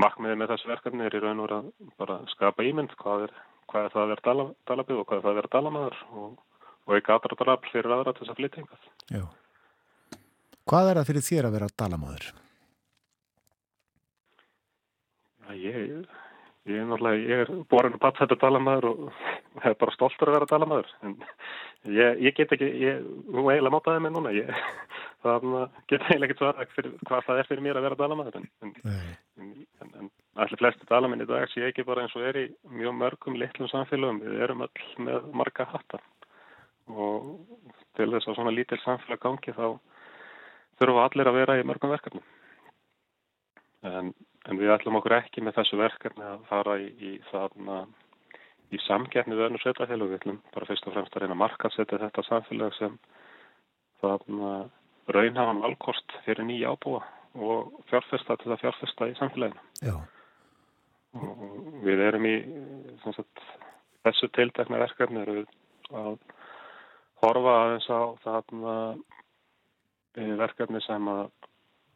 markmiði með þessu verkefni er í raun og veru að bara skapa ímynd hvað er, hvað er það að vera Dala, Dalabið og hvað er það að vera Dalamaður og, og ekki aðdraðarafl fyrir aðra til þess að flytja hingað. Já. Hvað er það fyrir þér að vera Dalamaður? Já, ég, ég er náttúrulega, ég er borin að patta þetta talamæður og það <laughs> er bara stoltur að vera dalamæður en ég, ég get ekki ég, nú eiginlega mátaði mig núna ég, <laughs> það get eiginlega ekki svara fyrir, hvað það er fyrir mér að vera dalamæður en, en, en, en, allir flesti dalamenn í dag sé ekki bara eins og er í mjög mörgum litlum samfélagum við erum öll með marga hatta og til þess að svona lítil samfélag gangi þá þurfum allir að vera í mörgum verkefnum. En, en við ætlum okkur ekki með þessu verkefni að fara í, í þarna í samgefni við önnur sveitafélag við ætlum bara fyrst og fremst að reyna að markaðsetja þetta samfélag sem þarna raunhafan valkost fyrir nýja ábúa og fjárfesta til að fjárfesta í samfélaginu. Já. Og við erum í sagt, þessu tiltekna verkefni að horfa aðeins á þarna verkefni sem að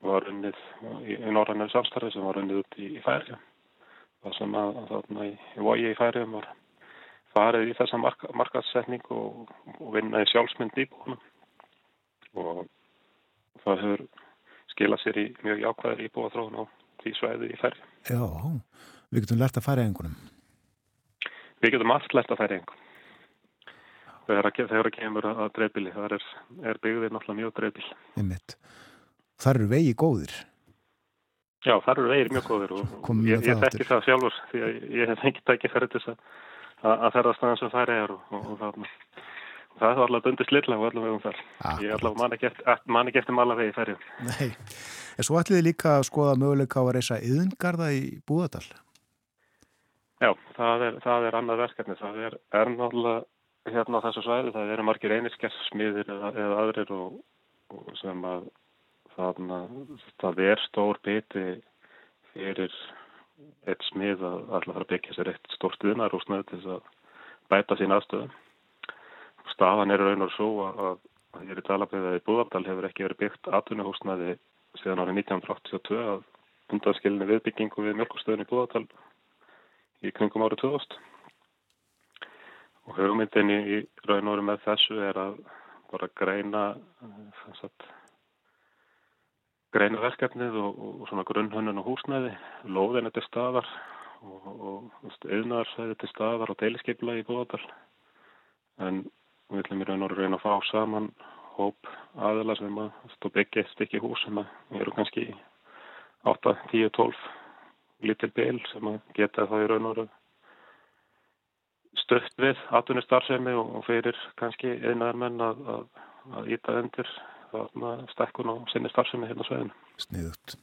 var unnið í, í norðanir samstarfi sem var unnið út í, í færi það sem að þarna í, í vogi í færiðum var farið í þessa marka, markaðssetning og, og vinna í sjálfsmynd íbúinum og það hefur skilað sér í mjög jákvæðir íbúa þróun á því svæði í færi Já, við getum lært að færa einhvernum Við getum allt lært að færa einhvern þegar það kemur að dreifbili það er, er byggðið náttúrulega mjög dreifbil Einmitt. Þar eru vegi góðir Já, þar eru vegir mjög góðir og ég, ég þekki það sjálfur því að ég hef ekki tækið fyrir þess að að ferða staðan sem færi er og, og, það, það er allavega bundið slilla og allavega um þar. Akkurat. Ég allavega man ekki eftir, man eftir malavegi færi. Nei, en svo ætlið þið líka að skoða möguleika á að reysa yðngarða í Búðardal Já, það er, það er annað verkefni. Það er, er náttúrulega hérna á þessu svæði, það eru margir einirskjærsmiðir eða, eða aðrir og, og sem að það er stór biti fyrir eitt smið að alltaf fara að byggja sér eitt stórt viðnarúsnaði til þess að bæta sín aðstöðum. Stafan er raun og svo að, hér í Dalabæða í Búðardal hefur ekki verið byggt atvinnuhúsnaði síðan árið 1982 að undanskilinni viðbyggingu við mjölkustöðun í Búðardal í kringum árið 2000. Og hugmyndin í raun og veru með þessu er að bara greina þess að greina verkefnið og, og svona grunnhönnun og húsnæði, lóðinu til staðar og, yðnarsvæði til staðar og deiliskeipla í búðardal. En við ætlum í raun og reyna að fá saman hóp aðila sem að byggja eitt stykki hús sem að eru kannski 8, 10, 12 lítil bil sem að geta það í raun og raun stöft við atvinnir starfsemi og, og fyrir kannski einaðarmenn að, að, að íta undir stekkun og sinni starfsemi hérna sveðinu. Sniðut.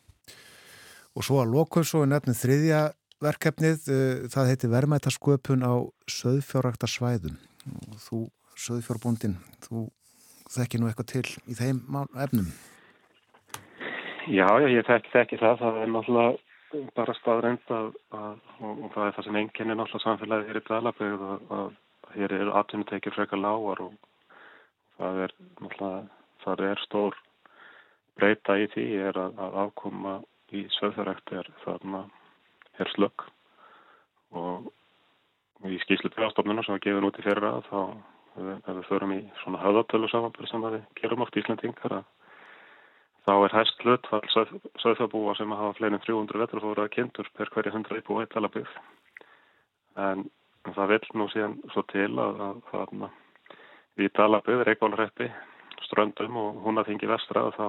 Og svo að lokum svo er nefnið þriðja verkefnið, það heiti verðmætasköpun á söðfjárrakta svæðum. Þú, söðfjárbúndin, þú þekki nú eitthvað til í þeim efnum? Já, já, ég þekki, þekki það. Það er náttúrulega bara staðreind að, að og, og það er það sem enginn er náttúrulega samfélagið hér í Dalabögð að, að hér eru atvinnutekið frekar lágar og það er náttúrulega þar er stór breyta í því er að, að afkoma í söðfjörðrækt er þarna er slögg og, í skýslu björnstofnuna sem við gefum út í fyrra þá ef við förum í svona höðatölu samanbyrð sem við gerum oft Íslandingar að þá er hæst hlutfall söðfjörðbúa sem hafa fleirin 300 vetrafóraða kindur per hverja 100 íbúa í talabygg en það vil nú síðan svo til að, að þarna við talabygg Reykjólreppi ströndum og hún að þingi vestra þá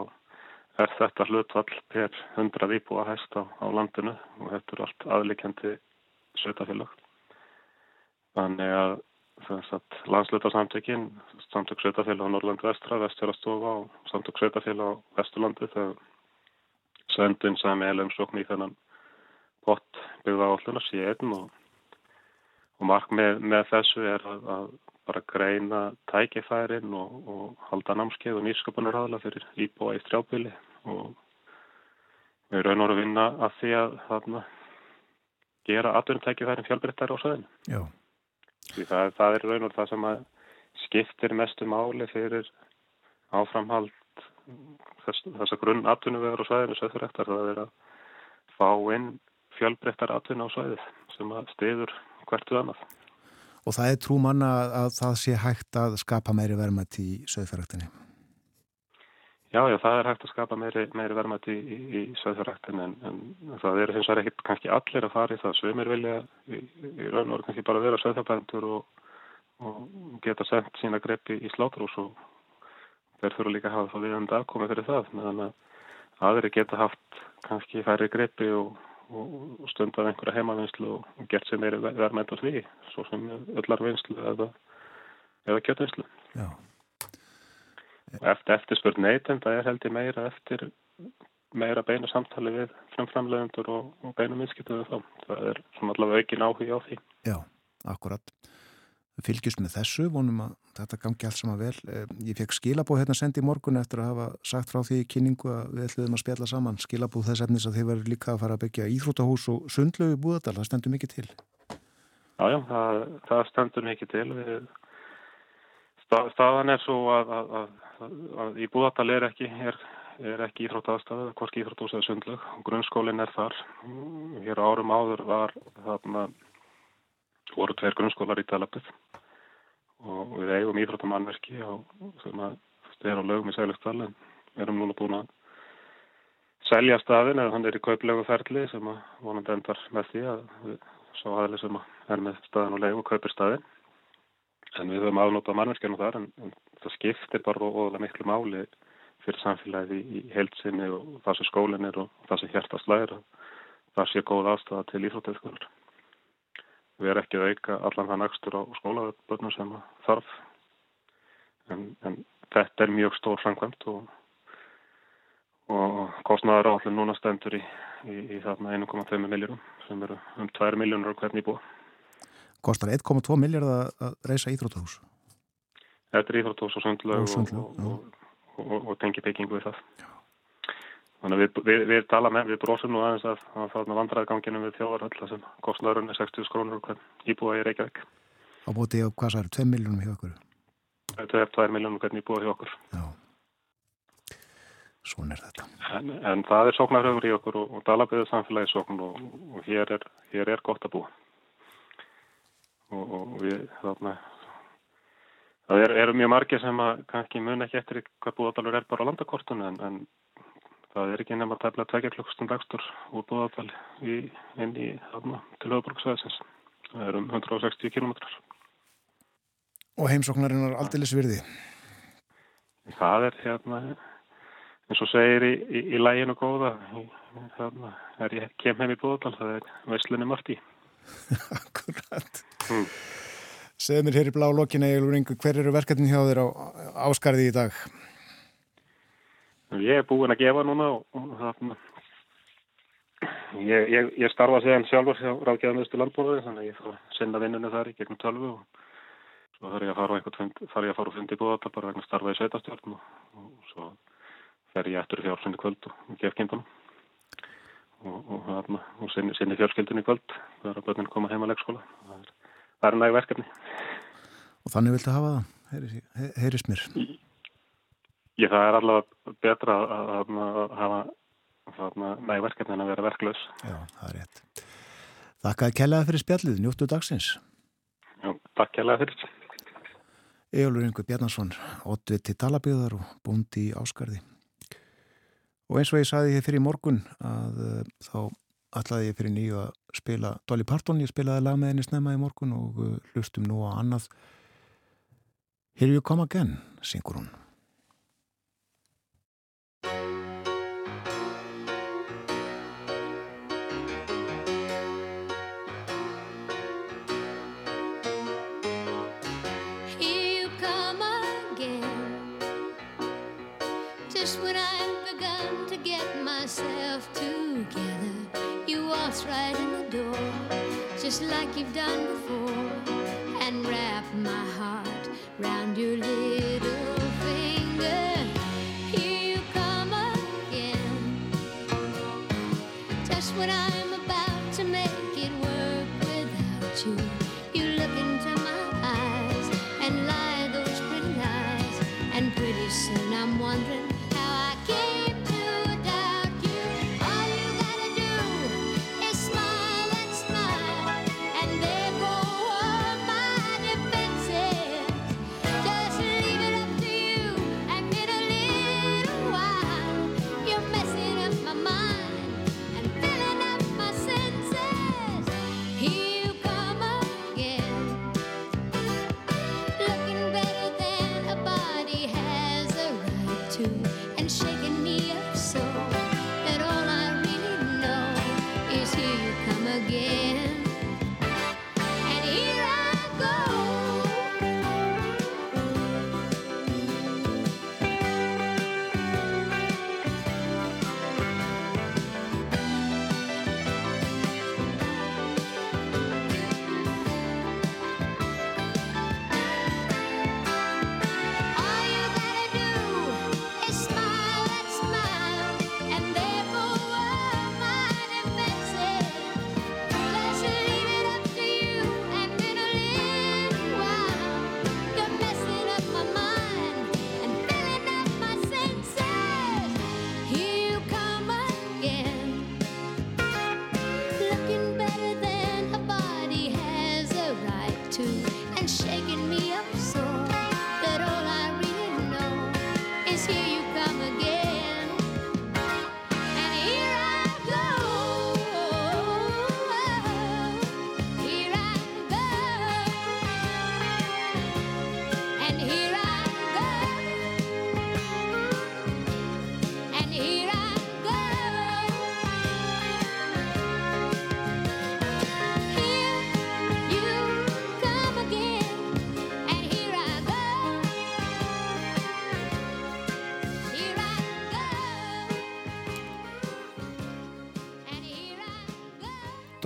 er þetta hlutvall per 100 íbúa hæst á, á landinu og þetta er allt aðlikjandi sveitafélag. Þannig að, að landslutarsamtökin, samtök sveitafélag á Norrland vestra, vestfjörðastofa og samtök sveitafélag á vesturlandi þau sendin sami eða umsókn í þennan pott byggða állunar síðan og, og mark með, með þessu er að, að bara greina tækifærin og, og halda námskeið og nýskapunar aðla fyrir íbúa í strjábili og við raun og að vinna að því að þarna, gera atvinnum tækifærin fjálbryttar á söðinu. Já. Því það, það er raun og það sem að skiptir mestu máli fyrir áframhald þess, þessa grunn atvinnum við erum á söðinu söðfyrirrektar það er að fá inn fjálbryttar atvinnu á söðið sem að stiður hvertu annað. Og það er trú manna að það sé hægt að skapa meiri verðmætt í söðfjörðræktinni? Já, já, það er hægt að skapa meiri, meiri verðmætt í, í, í söðfjörðræktinni en, en það er hins vegar ekki kannski allir að fara í það. Svömir vilja í, í raun og orð kannski bara vera söðfjörðbændur og, og geta sendt sína greppi í slátrús og þeir þurfa líka að hafa þá viðandi afkomið fyrir það meðan að aðri geta haft kannski færri greppi og, og, stundað einhverja heimavinslu og, gert sér meiri verðmænt á því svo sem öllarvinslu eða, eða kjötvinslu. Já, Eftir eftirspurn neytenda er held ég meira eftir meira beina samtali við frumframlegendur og, og beina minnskiptu við þá. Það er svona allavega aukin áhuga á því. já, akkurat. Við fylgjumst með þessu, vonum að þetta gangi allt saman vel. Eh, Ég fekk skilabóð hérna sendi í morgun eftir að hafa sagt frá því kynningu að við ætluðum að spjalla saman. Skilabóð þess efnis að þið verður líka að fara að byggja íþrótahús og sundlögu í Búðardal, það stendur mikið til. Já, já, það, það stendur mikið til. Stað, staðan er svo að, að, að, að í Búðardal er ekki, er, er ekki íþróttaðstæð, hvorki íþróttahús eða sundlög. Grunnskólinn er þar. Hér árum áður var þarna voru tveir grunnskólar í Dalabið og við eigum íþróttamannverki á, sem að er á lögum í Sælustal en við erum núna búin að selja staðin eða hann er í kauplegu ferli sem að vonandi endar með því að svo aðli sem að er með staðin og legu og kaupir staðin en við höfum afnótað mannverkjana þar en, en það skiptir bara óðurlega miklu máli fyrir samfélagið í, í heilsinni og það sem skólinn er og það sem hjertast læra það sé góð aðstæða til íþróttaskólar erum ekki að auka allan þann akstur á skólabönnum sem þarf en, en þetta er mjög stór framkvæmt og, og kostnaðar áallin núna stendur í, í, í þarna 1,2 miljónum sem eru um 2 miljónur á hvern íbúa. Kostar 1,2 miljard að reisa íþrótahús. Þetta er íþróttús og sundlaug Og og, og, tengi byggingu við það. Þannig við, við, við tala með, við brosum nú aðeins að, að þarna vandræðganginu við þjóðarhöll sem kostnaðurinn er 60 krónur og hvern íbúa í Reykjavík. Á búti á hvað særu, 2 miljónum hjá okkur. Þetta er 2 miljónur hvern íbúa hjá okkur. Já, svona er þetta. En, en það er sóknarhaugur í okkur og, og Dalaböðu samfélagi sókn og, og hér, er, hér er gott að búa. Og, og við þarna, það eru er mjög margir sem að kannski mun ekki eftir hvað búðadalur er bara á landakortun en, en það er ekki nema að tefla tvekja klukkstund ekstur úr búðadal í, inn í þarna til höfuborgsvæðisins. Það er um 160 kilometrar. Og heimsóknarinn er aldeilis virði. Það er hérna, eins og segir í, í, í læginu góða, í, þarna, er ég kem heim í búðadal, það er veislunni margt í. <laughs> Akkurat. Mm. Segð mér hér í blá Egilur Ingu, hver eru verkefnin hjá þér á áskarði í dag? Ég er búinn að gefa núna og, og þarna, ég, ég, ég starfa séðan sjálfur hjá ráðgæðanustu landbúrði, þannig að ég þarf að sinna vinnunni þar í gegnum tölvu og svo þarf ég að fara á einhvern þarf ég að fara á fundi búðata bara vegna starfa í sveitastjórn og, og svo fer ég eftir fjársunni kvöld og gef kindunum og, og, þarna, og sinni, sinni fjárskildunni kvöld þegar að börnin koma heim að leikskóla. Það er, það er næg verkefni. Og þannig viltu hafa það, heyris, heyris mér. Ég það er allavega betra að, að, að hafa næg verkefni en að vera verklaus. Já, það er rétt. Þakkaði kellaði fyrir spjallið, njóttu dagsins. Já, takk kærlega fyrir. Egilur Ingu Bjarnarsson, oddviti talabíðar og búndi í áskarði. Og eins og ég saði hér fyrir morgun að uh, þá ætlaði ég fyrir nýju að spila Dolly Parton, ég spilaði lag með henni snemma í morgun og uh, hlustum nú á annað Here You Come Again, syngur hún. In the door, just like you've done before, and wrap my heart round your little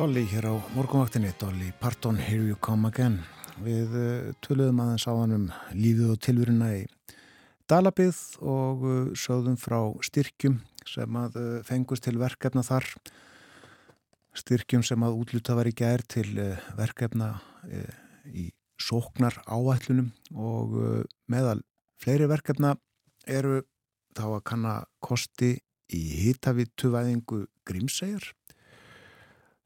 Dolly hér á morgunvaktinni, Dolly Parton, Here You Come Again. Við uh, töluðum aðeins á hann um lífið og tilvöruna í Dalabið og uh, sögðum frá styrkjum sem að uh, fengust til verkefna þar. Styrkjum sem að útluta var í gær til verkefna í sóknar áætlunum og meðal fleiri verkefna eru þá að kanna kosti í hitavítuvæðingu Grímsæjar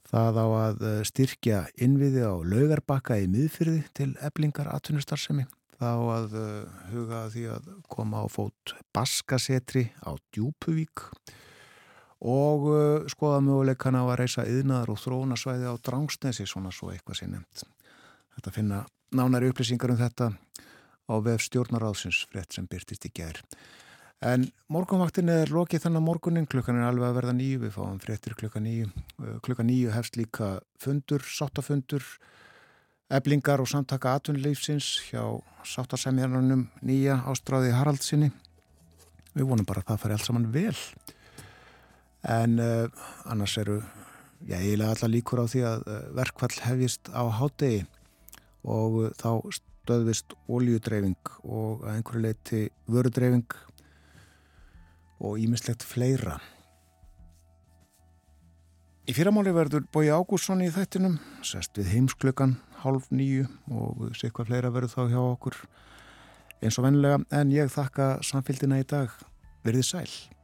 Það á að eh, styrkja innviði á laugarbakka í miðfyrði til eblingar atvinnustarfsemi. Það á að eh, huga því að koma á fót baskasetri á Djúpuvík og eh, skoða möguleikana á að reysa yðnaðar og þróunasvæði á Drangsnesi, svona svo eitthvað sé nefnt. Þetta finna nánari upplýsingar um þetta á vef stjórnaráðsins frétt sem byrtist í gær. En morgunvaktin er lokið þannig morgunin, klukkan er alveg að verða nýju, við fáum fréttir klukkan nýju. Klukkan nýju hefst líka fundur, sáttafundur, eblingar og samtaka atvinnleifsins hjá sáttasemjarnunum nýja ástráði Haraldsinni. Við vonum bara að það fari allt saman vel. En uh, annars eru, já, eiginlega alla líkur á því að uh, verkfall hefjist á hádegi og uh, þá stöðvist oljudreifing og að einhverju leiti vörudreifing og ímislegt fleira. Í fyrramáli verður Bói Ágússon í þættinum, sest við heimsklökan hálf nýju og sé hvað fleira verður þá hjá okkur eins og vennilega en ég þakka samfélgina í dag verðið sæl.